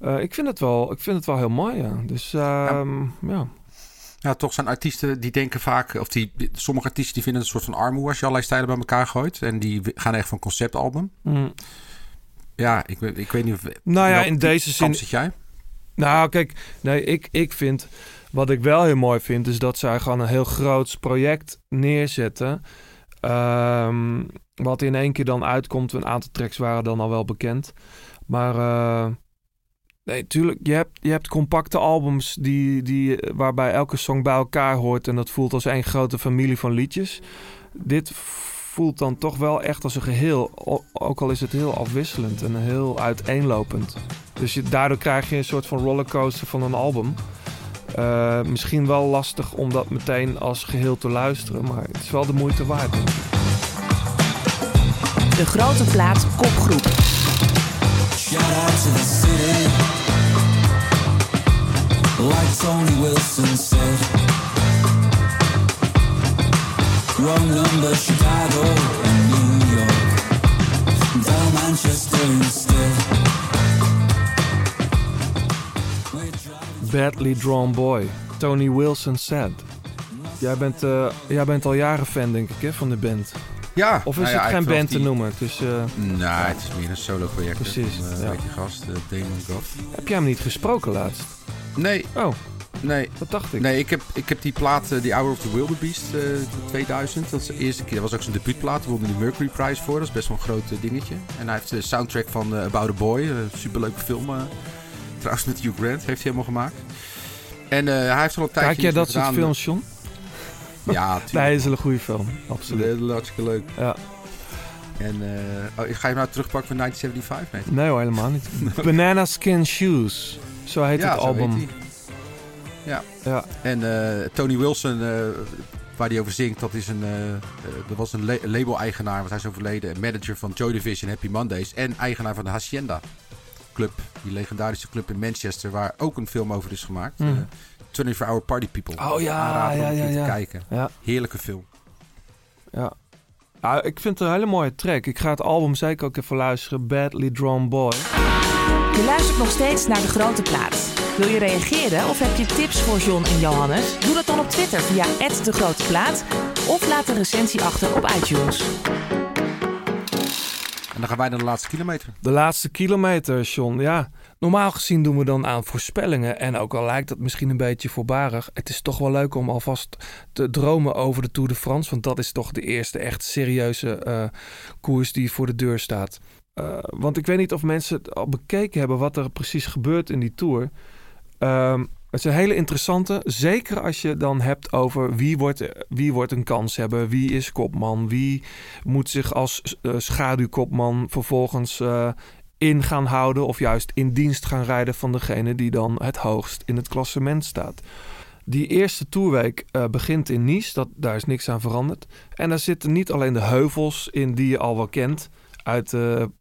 Uh, ik, vind het wel, ik vind het wel heel mooi, ja. Dus uh, ja. ja. Ja, toch zijn artiesten die denken vaak... of die, sommige artiesten die vinden het een soort van armoe... als je allerlei stijlen bij elkaar gooit. En die gaan echt van conceptalbum. Mm. Ja, ik, ik weet niet of... Nou ja, in deze zin... zit jij? Nou, kijk, nee, ik, ik vind... Wat ik wel heel mooi vind... is dat zij gewoon een heel groot project neerzetten... Um, wat in één keer dan uitkomt. Een aantal tracks waren dan al wel bekend. Maar uh, nee, tuurlijk, je hebt, je hebt compacte albums die, die, waarbij elke song bij elkaar hoort. En dat voelt als één grote familie van liedjes. Dit voelt dan toch wel echt als een geheel. Ook al is het heel afwisselend en heel uiteenlopend. Dus je, daardoor krijg je een soort van rollercoaster van een album. Uh, misschien wel lastig om dat meteen als geheel te luisteren, maar het is wel de moeite waard. De grote plaat kopgroep. Shout out to the city. Like Tony Wilson said. Wrong number, Chicago and New York. Down Manchester instead. Badly Drawn Boy. Tony Wilson Said. Jij bent, eh, jij bent al jaren fan, denk ik, hè, van de band. Ja. Of is nou ja, het geen band te noemen? Is, eh, Nee, het is meer een solo project. Precies, Van, eh, ja. gast, eh, Damon Goff. heb jij hem niet gesproken laatst? Nee. Oh, Nee. dat dacht ik. Nee, ik heb, ik heb die plaat, die Hour of the Wildebeest, eh 2000. Dat is de eerste keer. Dat was ook zijn debuutplaat. Daar won hij de Mercury Prize voor. Dat is best wel een groot dingetje. En hij heeft de soundtrack van About a Boy. Een superleuke film. Trouwens met Hugh Grant heeft hij helemaal gemaakt. En eh, hij heeft al een tijdje Kijk jij dat soort films, John? Ja, (laughs) natuurlijk. Nee, is een goede film. Absoluut. Is hartstikke leuk. Ja. En eh, oh, ga je nou terugpakken van 1975? Nee, Nee hoor, helemaal niet. (laughs) Banana Skin Shoes. Zo heet ja, het album. heet. Ja. Ja. En eh, Tony Wilson, waar hij over zingt, dat is een, dat was een la- label-eigenaar, want hij is overleden. en Manager van Joy Division, Happy Mondays. En eigenaar van de Hacienda Club. Die legendarische club in Manchester, waar ook een film over is gemaakt. Hmm. Eh, 24 Hour Party People. Oh ja, ja, ja, ja. kijken. Ja. Heerlijke film. Ja. Ja, ik vind het een hele mooie track. Ik ga het album zeker ook even luisteren. Badly Drawn Boy. Je luistert nog steeds naar De Grote Plaats. Wil je reageren of heb je tips voor John en Johannes? Doe dat dan op Twitter via De Grote Plaat of laat een recensie achter op iTunes. En dan gaan wij naar de laatste kilometer. De laatste kilometer, John. Ja, normaal gezien doen we dan aan voorspellingen. En ook al lijkt dat misschien een beetje voorbarig. Het is toch wel leuk om alvast te dromen over de Tour de France. Want dat is toch de eerste echt serieuze eh, koers die voor de deur staat. Eh, want ik weet niet of mensen het al bekeken hebben wat er precies gebeurt in die Tour. Ehm, het is een hele interessante. Zeker als je dan hebt over wie wordt, wie wordt een kans hebben. Wie is kopman. Wie moet zich als eh, schaduwkopman vervolgens eh, in gaan houden. Of juist in dienst gaan rijden van degene die dan het hoogst in het klassement staat. Die eerste toerweek eh, begint in Nice. Dat, daar is niks aan veranderd. En daar zitten niet alleen de heuvels in die je al wel kent. Uit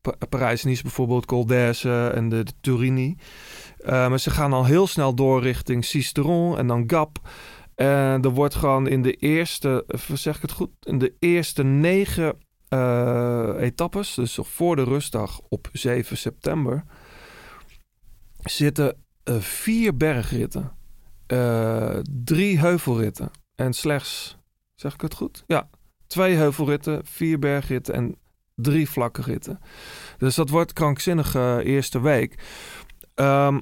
Pa- Parijs-Nice bijvoorbeeld, Col en de, de Turini. Eh, maar ze gaan al heel snel door richting Sisteron en dan Gap. En er wordt gewoon in de eerste, even zeg ik het goed, in de eerste negen eh, etappes, dus voor de rustdag op 7 september, zitten eh, vier bergritten, eh, drie heuvelritten en slechts, zeg ik het goed? Ja, twee heuvelritten, vier bergritten en drie vlakke ritten. Dus dat wordt krankzinnige eerste week. Ehm,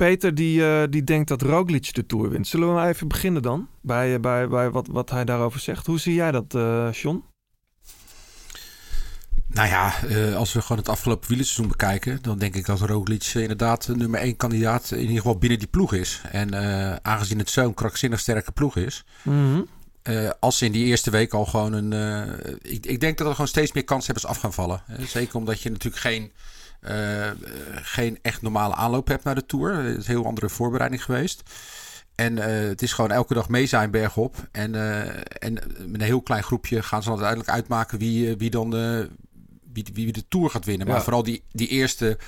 Peter die, eh, die denkt dat Roglic de Tour wint. Zullen we maar even beginnen dan? Bij, eh, bij, bij wat, wat hij daarover zegt. Hoe zie jij dat, eh John? Nou ja, als we gewoon het afgelopen wielerseizoen bekijken, dan denk ik dat Roglic inderdaad de nummer één kandidaat in ieder geval binnen die ploeg is. En aangezien het zo'n krankzinnig sterke ploeg is, eh, als ze in die eerste week al gewoon een. ik, ik denk dat er gewoon steeds meer kanshebbers af gaan vallen. Hè. Zeker omdat je natuurlijk geen, geen echt normale aanloop hebt naar de tour. Het is een heel andere voorbereiding geweest. En eh, het is gewoon elke dag mee zijn bergop. En, eh, en met een heel klein groepje gaan ze dan uiteindelijk uitmaken wie, eh, wie dan eh, wie, wie de Tour gaat winnen. Maar Ja. vooral die, die eerste,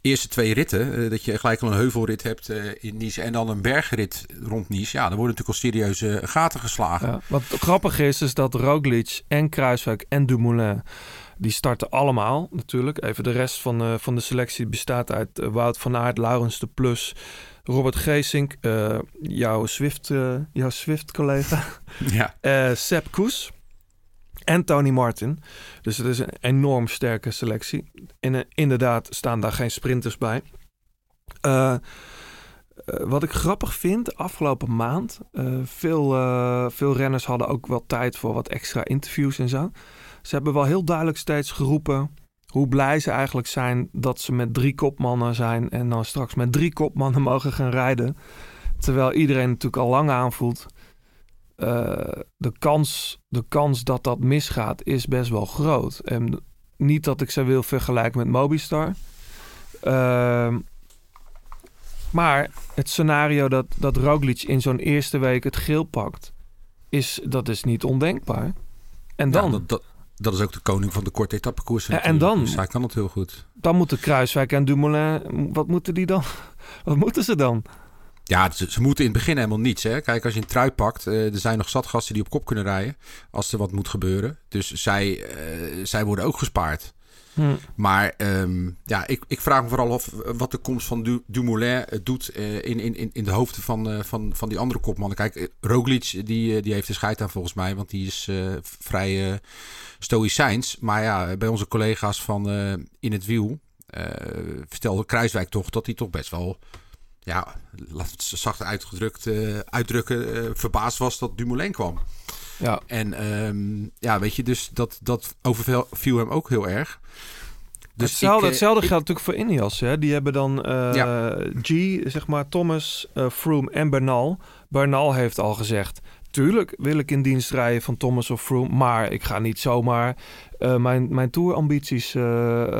eerste twee ritten. eh, dat je gelijk al een heuvelrit hebt eh, in Nice en dan een bergrit rond Nice. Ja, dan worden natuurlijk al serieuze gaten geslagen. Ja, wat grappig is, is dat Roglic en Kruiswijk en Dumoulin... die starten allemaal natuurlijk. Even de rest van, eh, van de selectie bestaat uit eh, Wout van Aert, Laurens de Plus... Robert Geesink, eh, jouw Swift, eh, jouw Swift-collega... (laughs) Ja. Sepp Koes en Tony Martin. Dus het is een enorm sterke selectie. En inderdaad staan daar geen sprinters bij. Wat ik grappig vind, afgelopen maand... eh, veel, veel renners hadden ook wel tijd voor wat extra interviews en zo. Ze hebben wel heel duidelijk steeds geroepen... hoe blij ze eigenlijk zijn dat ze met drie kopmannen zijn... en dan straks met drie kopmannen (laughs) mogen gaan rijden. Terwijl iedereen natuurlijk al lang aanvoelt... eh, de, kans, de kans dat dat misgaat is best wel groot. En niet dat ik ze wil vergelijken met Mobistar. Ehm, maar het scenario dat, dat Roglic in zo'n eerste week het geel pakt... Is, dat is niet ondenkbaar. En dan, Ja, dat, dat, dat is ook de koning van de korte etappekoersen. Ja, en natuurlijk. dan- Dus hij kan het heel goed. dan moeten Kruiswijk en Dumoulin... Wat moeten die dan? (laughs) Wat moeten ze dan? Ja, ze, ze moeten in het begin helemaal niets. Hè? Kijk, als je een trui pakt, eh, er zijn nog zat gasten die op kop kunnen rijden. Als er wat moet gebeuren. Dus zij, eh, zij worden ook gespaard. Hm. Maar ehm, ja, ik, ik vraag me vooral af wat de komst van du Dumoulin eh, doet eh, in, in, in de hoofden van, eh, van, van die andere kopmannen. Kijk, Roglic die, die heeft de scheid aan volgens mij, want die is vrij eh stoïcijns. Maar ja, bij onze collega's van In het Wiel vertelde Kruiswijk toch dat hij toch best wel, ja, zacht uitgedrukt uitdrukken, verbaasd was dat Dumoulin kwam. Ja. En ehm, ja, weet je, dus dat, dat overviel hem ook heel erg. Dus hetzelfde ik, eh, hetzelfde ik- geldt natuurlijk voor Ineos. Hè? Die hebben dan eh, Ja. G, zeg maar, Thomas, eh, Froome en Bernal. Bernal heeft al gezegd... Tuurlijk wil ik in dienst rijden van Thomas of Froome... maar ik ga niet zomaar eh, mijn, mijn tourambities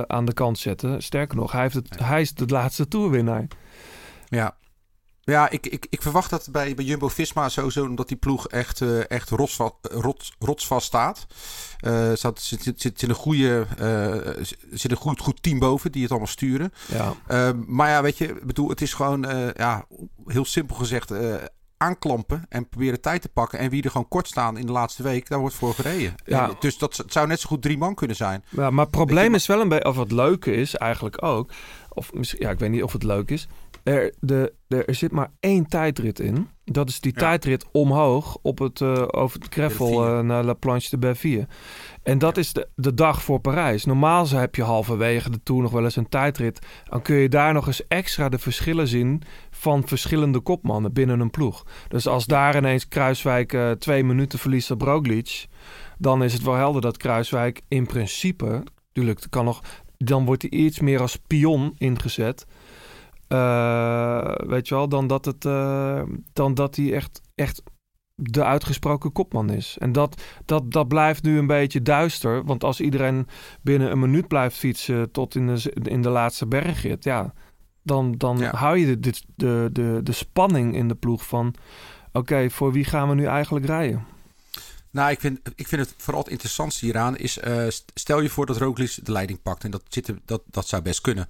aan de kant zetten. Sterker nog, hij, heeft het, hij is de laatste tourwinnaar. Ja, ja ik, ik, ik verwacht dat bij, bij Jumbo-Visma sowieso... omdat die ploeg echt, eh, echt rotsvast, rots, rotsvast staat. Eh staat zit, zit, zit een goede, eh, zit een goed, goed team boven die het allemaal sturen. Ja. Eh, maar ja, weet je, bedoel, het is gewoon, ja, heel simpel gezegd... aanklampen en proberen tijd te pakken. En wie er gewoon kort staan in de laatste week, daar wordt voor gereden. Ja. Dus dat het zou net zo goed drie man kunnen zijn. Ja, maar het probleem is wel een beetje, of het leuke is eigenlijk ook, of misschien, ja, ik weet niet of het leuk is. Er, de, er zit maar één tijdrit in. Dat is die tijdrit omhoog op het, eh, over het Greffel eh, naar La Planche de Belleville. En dat is de, de dag voor Parijs. Normaal heb je halverwege de Tour nog wel eens een tijdrit. Dan kun je daar nog eens extra de verschillen zien van verschillende kopmannen binnen een ploeg. Dus als daar ineens Kruiswijk eh, twee minuten verliest op Roglic... dan is het wel helder dat Kruiswijk in principe... Natuurlijk, kan nog, dan wordt hij iets meer als pion ingezet... Eh, weet je wel, dan dat, het, eh, dan dat hij echt, echt de uitgesproken kopman is. En dat, dat, dat blijft nu een beetje duister. Want als iedereen binnen een minuut blijft fietsen tot in de, in de laatste bergrit, ja, dan, dan Ja. hou je de, de, de, de, de spanning in de ploeg van... Oké, voor wie gaan we nu eigenlijk rijden? Nou, ik vind, ik vind het vooral het interessantste hieraan is... eh, st- stel je voor dat Roglic de leiding pakt. En dat, zit, dat, dat zou best kunnen.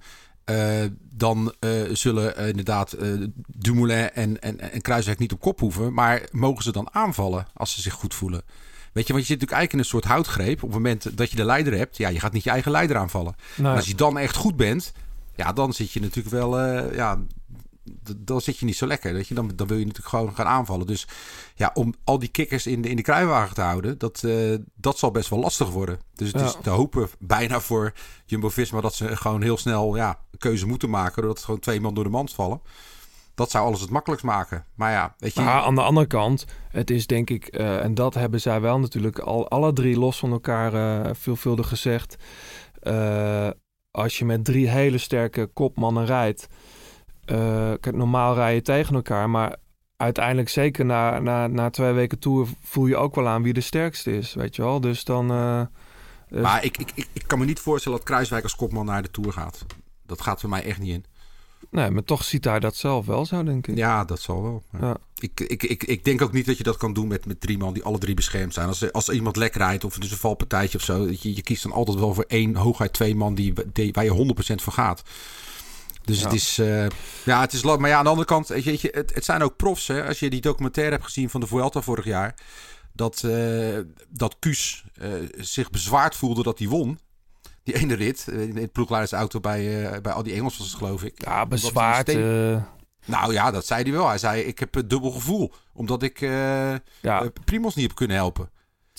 Eh, dan eh, zullen eh, inderdaad Dumoulin en, en, en Kruiswijk niet op kop hoeven. Maar mogen ze dan aanvallen als ze zich goed voelen? Weet je, want je zit natuurlijk eigenlijk in een soort houtgreep. Op het moment dat je de leider hebt, ja, je gaat niet je eigen leider aanvallen. Nee. En als je dan echt goed bent, ja, dan zit je natuurlijk wel, ja, dan zit je niet zo lekker. Weet je? Dan, dan wil je natuurlijk gewoon gaan aanvallen. Dus ja, om al die kikkers in de, in de kruiwagen te houden, dat, eh, dat zal best wel lastig worden. Dus het Ja. is te hopen bijna voor Jumbo-Visma dat ze gewoon heel snel ja, een keuze moeten maken. Doordat gewoon twee man door de mand vallen. Dat zou alles het makkelijkst maken. Maar ja, weet je... Maar aan de andere kant, het is denk ik, eh, en dat hebben zij wel natuurlijk al alle drie los van elkaar eh, veelvuldig gezegd. Als je met drie hele sterke kopmannen rijdt, eh, kijk, normaal rij je tegen elkaar, maar uiteindelijk zeker na, na, na twee weken tour voel je ook wel aan wie de sterkste is, weet je wel. Dus dan... eh, eh, Maar ik, ik, ik, ik kan me niet voorstellen dat Kruiswijk als kopman naar de Tour gaat. Dat gaat voor mij echt niet in. nee, maar toch ziet hij dat zelf wel zo, denk ik. Ja, dat zal wel. Ja. Ik, ik, ik, ik denk ook niet dat je dat kan doen met, met drie man die alle drie beschermd zijn. Als, als iemand lek rijdt of het is een valpartijtje of zo. Je, je kiest dan altijd wel voor één, hooguit twee man die, die, waar je 100% voor gaat. Dus Ja. het is... eh, ja, het is Maar ja, aan de andere kant, weet je, weet je, het, het zijn ook profs. Hè? Als je die documentaire hebt gezien van de Vuelta vorig jaar. Dat, eh dat Kuus eh, zich bezwaard voelde dat hij won. Die ene rit eh, in het ploegleidersauto bij, eh, bij al die Engels was het, geloof ik. Ja, bezwaard. steen- eh, nou ja, dat zei hij wel. Hij zei: Ik heb het dubbel gevoel. Omdat ik eh ja. eh, Primos niet heb kunnen helpen.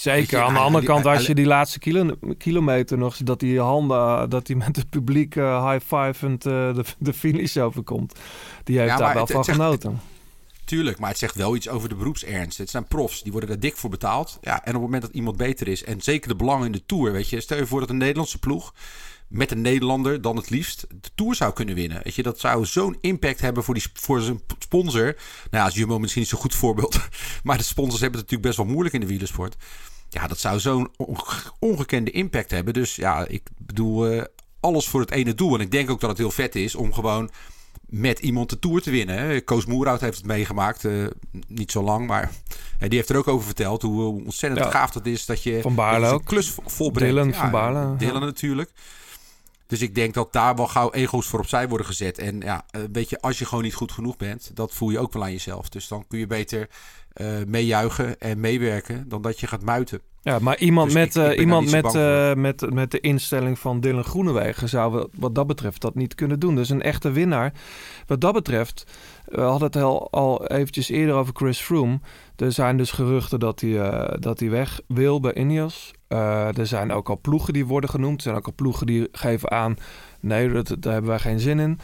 Zeker. je, Aan de hij- andere kant, als je die laatste kilo, kilometer nog, dat hij handen, dat hij met het publiek eh, high fivend eh de, de finish overkomt. Die heeft Ja, daar wel het- van het zegt- genoten. Tuurlijk, maar het zegt wel iets over de beroepsernst. Het zijn profs, die worden daar dik voor betaald. Ja, en op het moment dat iemand beter is, en zeker de belangen in de Tour, weet je. Stel je voor dat een Nederlandse ploeg met een Nederlander dan het liefst de Tour zou kunnen winnen. Weet je, dat zou zo'n impact hebben voor, die, voor zijn sponsor. Nou ja, is Jumbo misschien niet zo'n goed voorbeeld. (laughs) Maar de sponsors hebben het natuurlijk best wel moeilijk in de wielersport. Ja, dat zou zo'n onge- ongekende impact hebben. Dus ja, ik bedoel, eh, alles voor het ene doel. En ik denk ook dat het heel vet is om gewoon met iemand de Tour te winnen. Koos Moerhout heeft het meegemaakt. eh, niet zo lang, maar eh, die heeft er ook over verteld. Hoe, ontzettend Ja. gaaf dat is dat je, Van Baarle ook. klus vo- volbrengt. Dylan Ja, van Baarle, Dylan ja. Dus ik denk dat daar wel gauw ego's voor opzij worden gezet. En ja, eh, weet je, als je gewoon niet goed genoeg bent, dat voel je ook wel aan jezelf. Dus dan kun je beter eh, meejuichen en meewerken dan dat je gaat muiten. Ja, maar iemand, Dus met, ik- ik eh, iemand met, met, met de instelling van Dylan Groenewegen zou wat- dat betreft dat niet kunnen doen. Dus een echte winnaar. Wat dat betreft, we hadden het al, al eventjes eerder over Chris Froome. Er zijn dus geruchten dat hij, dat hij weg wil bij Ineos. Eh, er zijn ook al ploegen die worden genoemd. Er zijn ook al ploegen die geven aan... nee, dat, daar hebben wij geen zin in.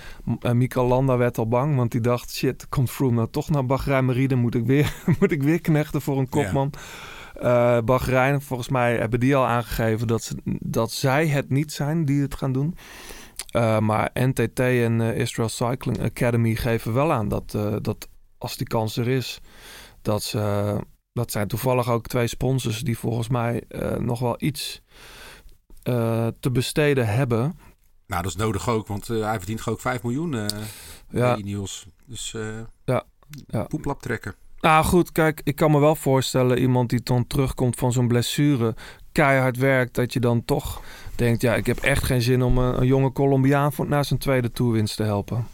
Mikael Landa werd al bang, want die dacht... shit, komt Froome nou toch naar Bahrein Merida? Moet ik weer, (laughs) moet ik weer knechten voor een kopman? Eh Bahrein, volgens mij hebben die al aangegeven... dat, ze, dat zij het niet zijn die het gaan doen. Maar NTT en Israel Cycling Academy geven wel aan... dat, dat als die kans er is... dat ze... Dat zijn toevallig ook twee sponsors die volgens mij eh, nog wel iets eh, te besteden hebben. Nou, dat is nodig ook, want eh, hij verdient gewoon ook 5 miljoen eh Ja. Ineos. Dus Ja, ja. poeplap trekken. Nou goed, kijk, ik kan me wel voorstellen... iemand die dan terugkomt van zo'n blessure... keihard werkt, dat je dan toch denkt... ja, ik heb echt geen zin om een, een jonge Colombiaan... voor na zijn tweede toerwinst te helpen.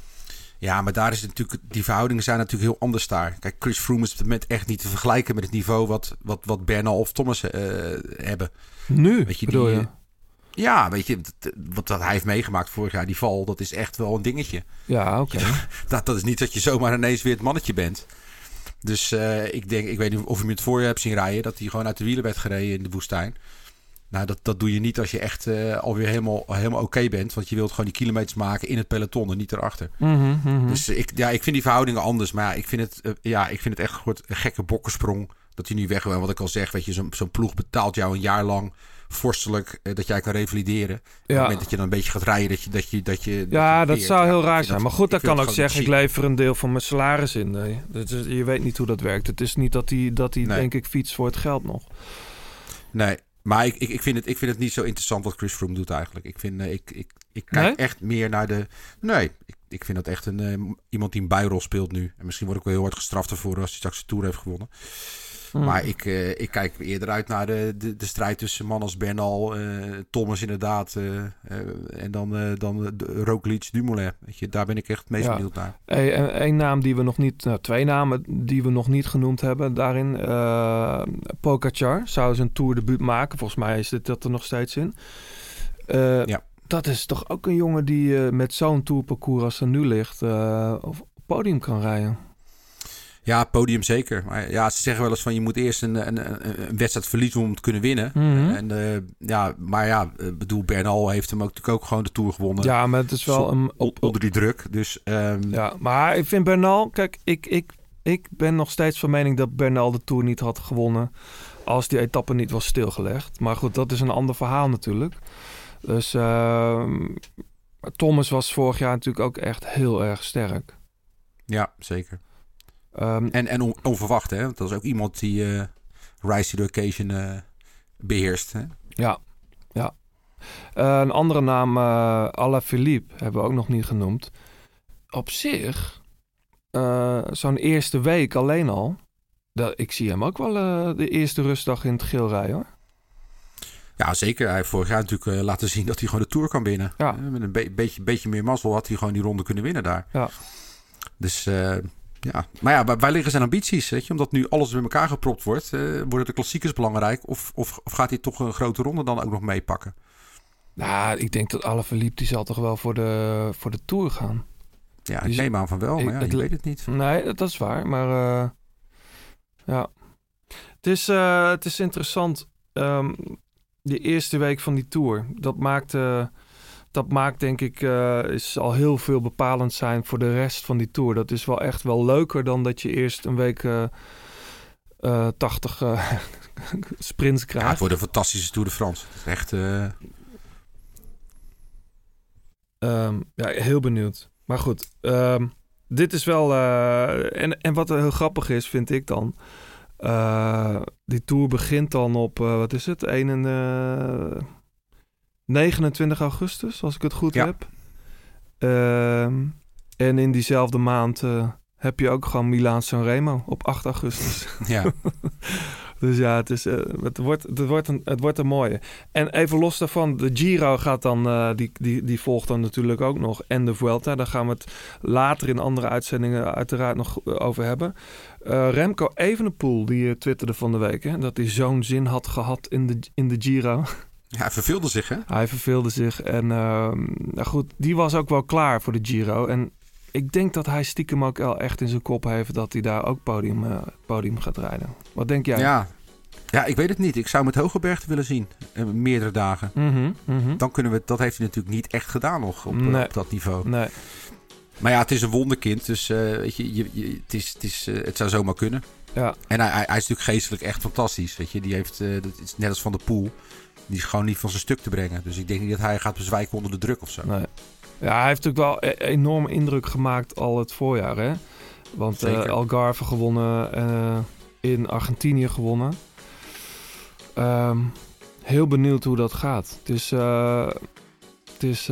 Ja, maar daar is het natuurlijk, die verhoudingen zijn natuurlijk heel anders daar. Kijk, Chris Froome is op dit moment echt niet te vergelijken met het niveau wat, wat, wat Bernal of Thomas eh, hebben. Nu, Weet je, die, je? Ja, weet je, wat, wat hij heeft meegemaakt vorig jaar, die val, dat is echt wel een dingetje. Ja, oké. (laughs) Dat, dat is niet dat je zomaar ineens weer het mannetje bent. Dus eh, ik denk, ik weet niet of je hem het voorjaar hebt zien rijden, dat hij gewoon uit de wielen werd gereden in de woestijn. Nou, dat, dat doe je niet als je echt eh, alweer helemaal, helemaal oké bent. Want je wilt gewoon die kilometers maken in het peloton en niet erachter. Mhm, mhm. Dus ik, ja, ik vind die verhoudingen anders. Maar ja, ik vind het, eh, ja, ik vind het echt gewoon een gekke bokkensprong. Dat hij nu weg wil. Wat ik al zeg, weet je, zo'n zo'n ploeg betaalt jou een jaar lang vorstelijk eh, dat jij kan revalideren. Op het Ja. moment dat je dan een beetje gaat rijden, dat je... Dat je, dat je Ja, dat zou Ja, heel raar zijn. dat- Maar goed, vind kan ook zeggen, ik lever een deel van mijn salaris in. Nee, dat is, je weet niet hoe dat werkt. Het is niet dat hij, dat hij Nee. denk ik, fietst voor het geld nog. Nee, maar ik, ik, ik, vind het, ik vind het niet zo interessant wat Chris Froome doet eigenlijk. Ik, vind, eh, ik, ik, ik kijk Nee? echt meer naar de... Nee, ik, ik vind dat echt een, eh, iemand die een bijrol speelt nu. En misschien word ik wel heel hard gestraft ervoor als hij straks de Tour heeft gewonnen. Hmm. Maar ik, eh, ik kijk eerder uit naar de, de, de strijd tussen mannen als Bernal, eh, Thomas inderdaad. eh, en dan, dan de Roglic, Dumoulin. Weet je, daar ben ik echt het meest Ja. benieuwd naar. Hey, en één naam die we nog niet, nou, twee namen die we nog niet genoemd hebben daarin. Pogacar zou zijn tourdebuut maken. Volgens mij is dit dat er nog steeds in. Ja. Dat is toch ook een jongen die met zo'n tourparcours als er nu ligt, eh, op het podium kan rijden. Ja, podium zeker. Maar ja, ze zeggen wel eens van je moet eerst een, een, een, wedstrijd verliezen om het te kunnen winnen. Mhm. En, eh, ja, maar ja, ik bedoel, Bernal heeft hem ook, natuurlijk ook gewoon de Tour gewonnen. Ja, maar het is wel een, op, onder die druk. Dus ehm, Ja, maar ik vind Bernal... Kijk, ik, ik, ik ben nog steeds van mening dat Bernal de Tour niet had gewonnen... als die etappe niet was stilgelegd. Maar goed, dat is een ander verhaal natuurlijk. Dus ehm, Thomas was vorig jaar natuurlijk ook echt heel erg sterk. ja, zeker. Ehm, En, en on- onverwacht, hè? Want dat is ook iemand die eh Rise to the Occasion eh, beheerst. Hè? ja, ja. Eh, een andere naam, eh Alaphilippe, hebben we ook nog niet genoemd. Op zich, zo'n eerste week alleen al... Dat, ik zie hem ook wel de eerste rustdag in het geel rijden, hoor. Ja, zeker. Hij heeft vorig jaar natuurlijk laten zien dat hij gewoon de Tour kan winnen. Ja. Met een be- beetje, beetje meer mazzel had hij gewoon die ronde kunnen winnen daar. Ja. Dus ja. Maar ja, waar, liggen zijn ambities? Weet je? Omdat nu alles bij elkaar gepropt wordt. eh, worden de klassiekers belangrijk? Of, of, of gaat hij toch een grote ronde dan ook nog meepakken? Nou, ik denk dat Alaphilippe die zal toch wel voor de, voor de Tour gaan. Ja, ik is- neem aan van wel, ik- maar ja, het le- weet het niet. Nee, dat is waar. Maar eh, ja, het is, eh, het is interessant. Ehm die eerste week van die Tour, dat maakt, eh, dat maakt denk ik, eh, is al heel veel bepalend zijn voor de rest van die Tour. Dat is wel echt wel leuker dan dat je eerst een week eh, eh, 80 eh, (laughs) sprints Ja, krijgt. het wordt een fantastische Tour de France. Het is echt... eh, Ehm, ja, heel benieuwd. Maar goed, ehm, dit is wel... eh, en, en wat heel grappig is, vind ik dan... die tour begint dan op, wat is het? 1 en, 29 augustus, als ik het goed Ja. heb. Ehm, en in diezelfde maand eh, heb je ook gewoon Milaan Sanremo op 8 augustus. (laughs) ja. (laughs) Dus ja, het, is, eh, het, wordt, het, wordt een, het wordt een mooie. En even los daarvan, de Giro gaat dan, eh, die, die, die volgt dan natuurlijk ook nog. En de Vuelta, daar gaan we het later in andere uitzendingen uiteraard nog over hebben. Remco Evenepoel, die eh, twitterde van de week... Hè, dat hij zo'n zin had gehad in de, in de Giro. (laughs) Ja, hij verveelde zich, hè? Hij verveelde zich. En ehm, nou goed, die was ook wel klaar voor de Giro. En ik denk dat hij stiekem ook wel echt in zijn kop heeft... dat hij daar ook podium, eh, podium gaat rijden. Wat denk jij? Ja. ja, ik weet het niet. Ik zou hem het Hogeberg willen zien. eh, meerdere dagen. Mhm, mhm. Dan kunnen we... Dat heeft hij natuurlijk niet echt gedaan nog op, Nee. op dat niveau. Nee. Maar ja, het is een wonderkind. Dus eh, weet je, je, je- het, is, het, is, eh, het zou zomaar kunnen. Ja. En hij, hij, hij is natuurlijk geestelijk echt fantastisch. Weet je. Die heeft, eh, dat is net als Van der Poel. Die is gewoon niet van zijn stuk te brengen. Dus ik denk niet dat hij gaat bezwijken onder de druk of zo. Nee. Ja, hij heeft natuurlijk wel e- enorme indruk gemaakt al het voorjaar, hè? Want eh. Algarve gewonnen, eh, in Argentinië gewonnen. Ehm, heel benieuwd hoe dat gaat. Het is, eh, het is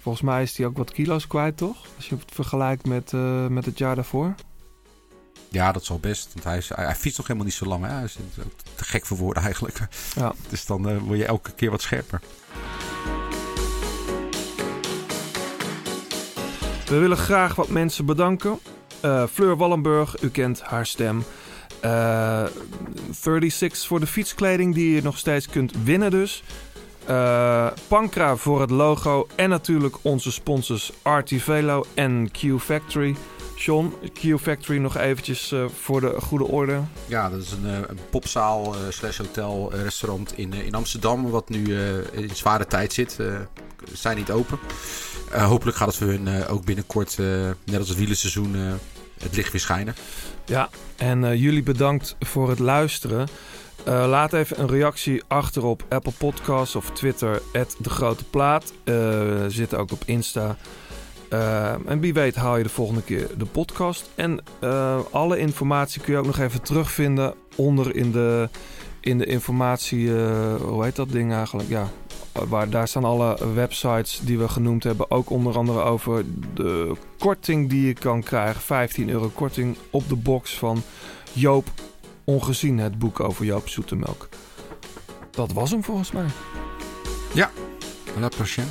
volgens mij is hij ook wat kilo's kwijt, toch? Als je het vergelijkt met, met het jaar daarvoor. Ja, dat zal best. Want hij, is, hij, hij fietst nog helemaal niet zo lang. Hè? Hij is ook te gek voor woorden eigenlijk. Ja. (laughs) Dus dan eh, word je elke keer wat scherper. We willen graag wat mensen bedanken. Eh, Fleur Wallenburg, u kent haar stem. Eh 36 voor de fietskleding die je nog steeds kunt winnen dus. Eh, Pankra voor het logo. En natuurlijk onze sponsors Artivelo en Q Factory. John, Q Factory nog eventjes eh, voor de goede orde. Ja, dat is een, eh, een popzaal eh, slash hotel restaurant in, in Amsterdam. Wat nu in zware tijd zit. Ze zijn niet open. Hopelijk gaat het voor hun ook binnenkort, net als het wielerseizoen, eh, het licht weer schijnen. Ja, en jullie bedankt voor het luisteren. Laat even een reactie achter op Apple Podcasts of Twitter, De Grote Plaat. We zitten ook op Insta. Eh, en wie weet haal je de volgende keer de podcast. En eh, alle informatie kun je ook nog even terugvinden onder in de, in de informatie... eh, hoe heet dat ding eigenlijk? Ja, waar, daar staan alle websites die we genoemd hebben. Ook onder andere over de korting die je kan krijgen. 15 euro korting op de box van Joop Ongezien. Het boek over Joop Zoetemelk. Dat was hem volgens mij. Ja, la prochaine.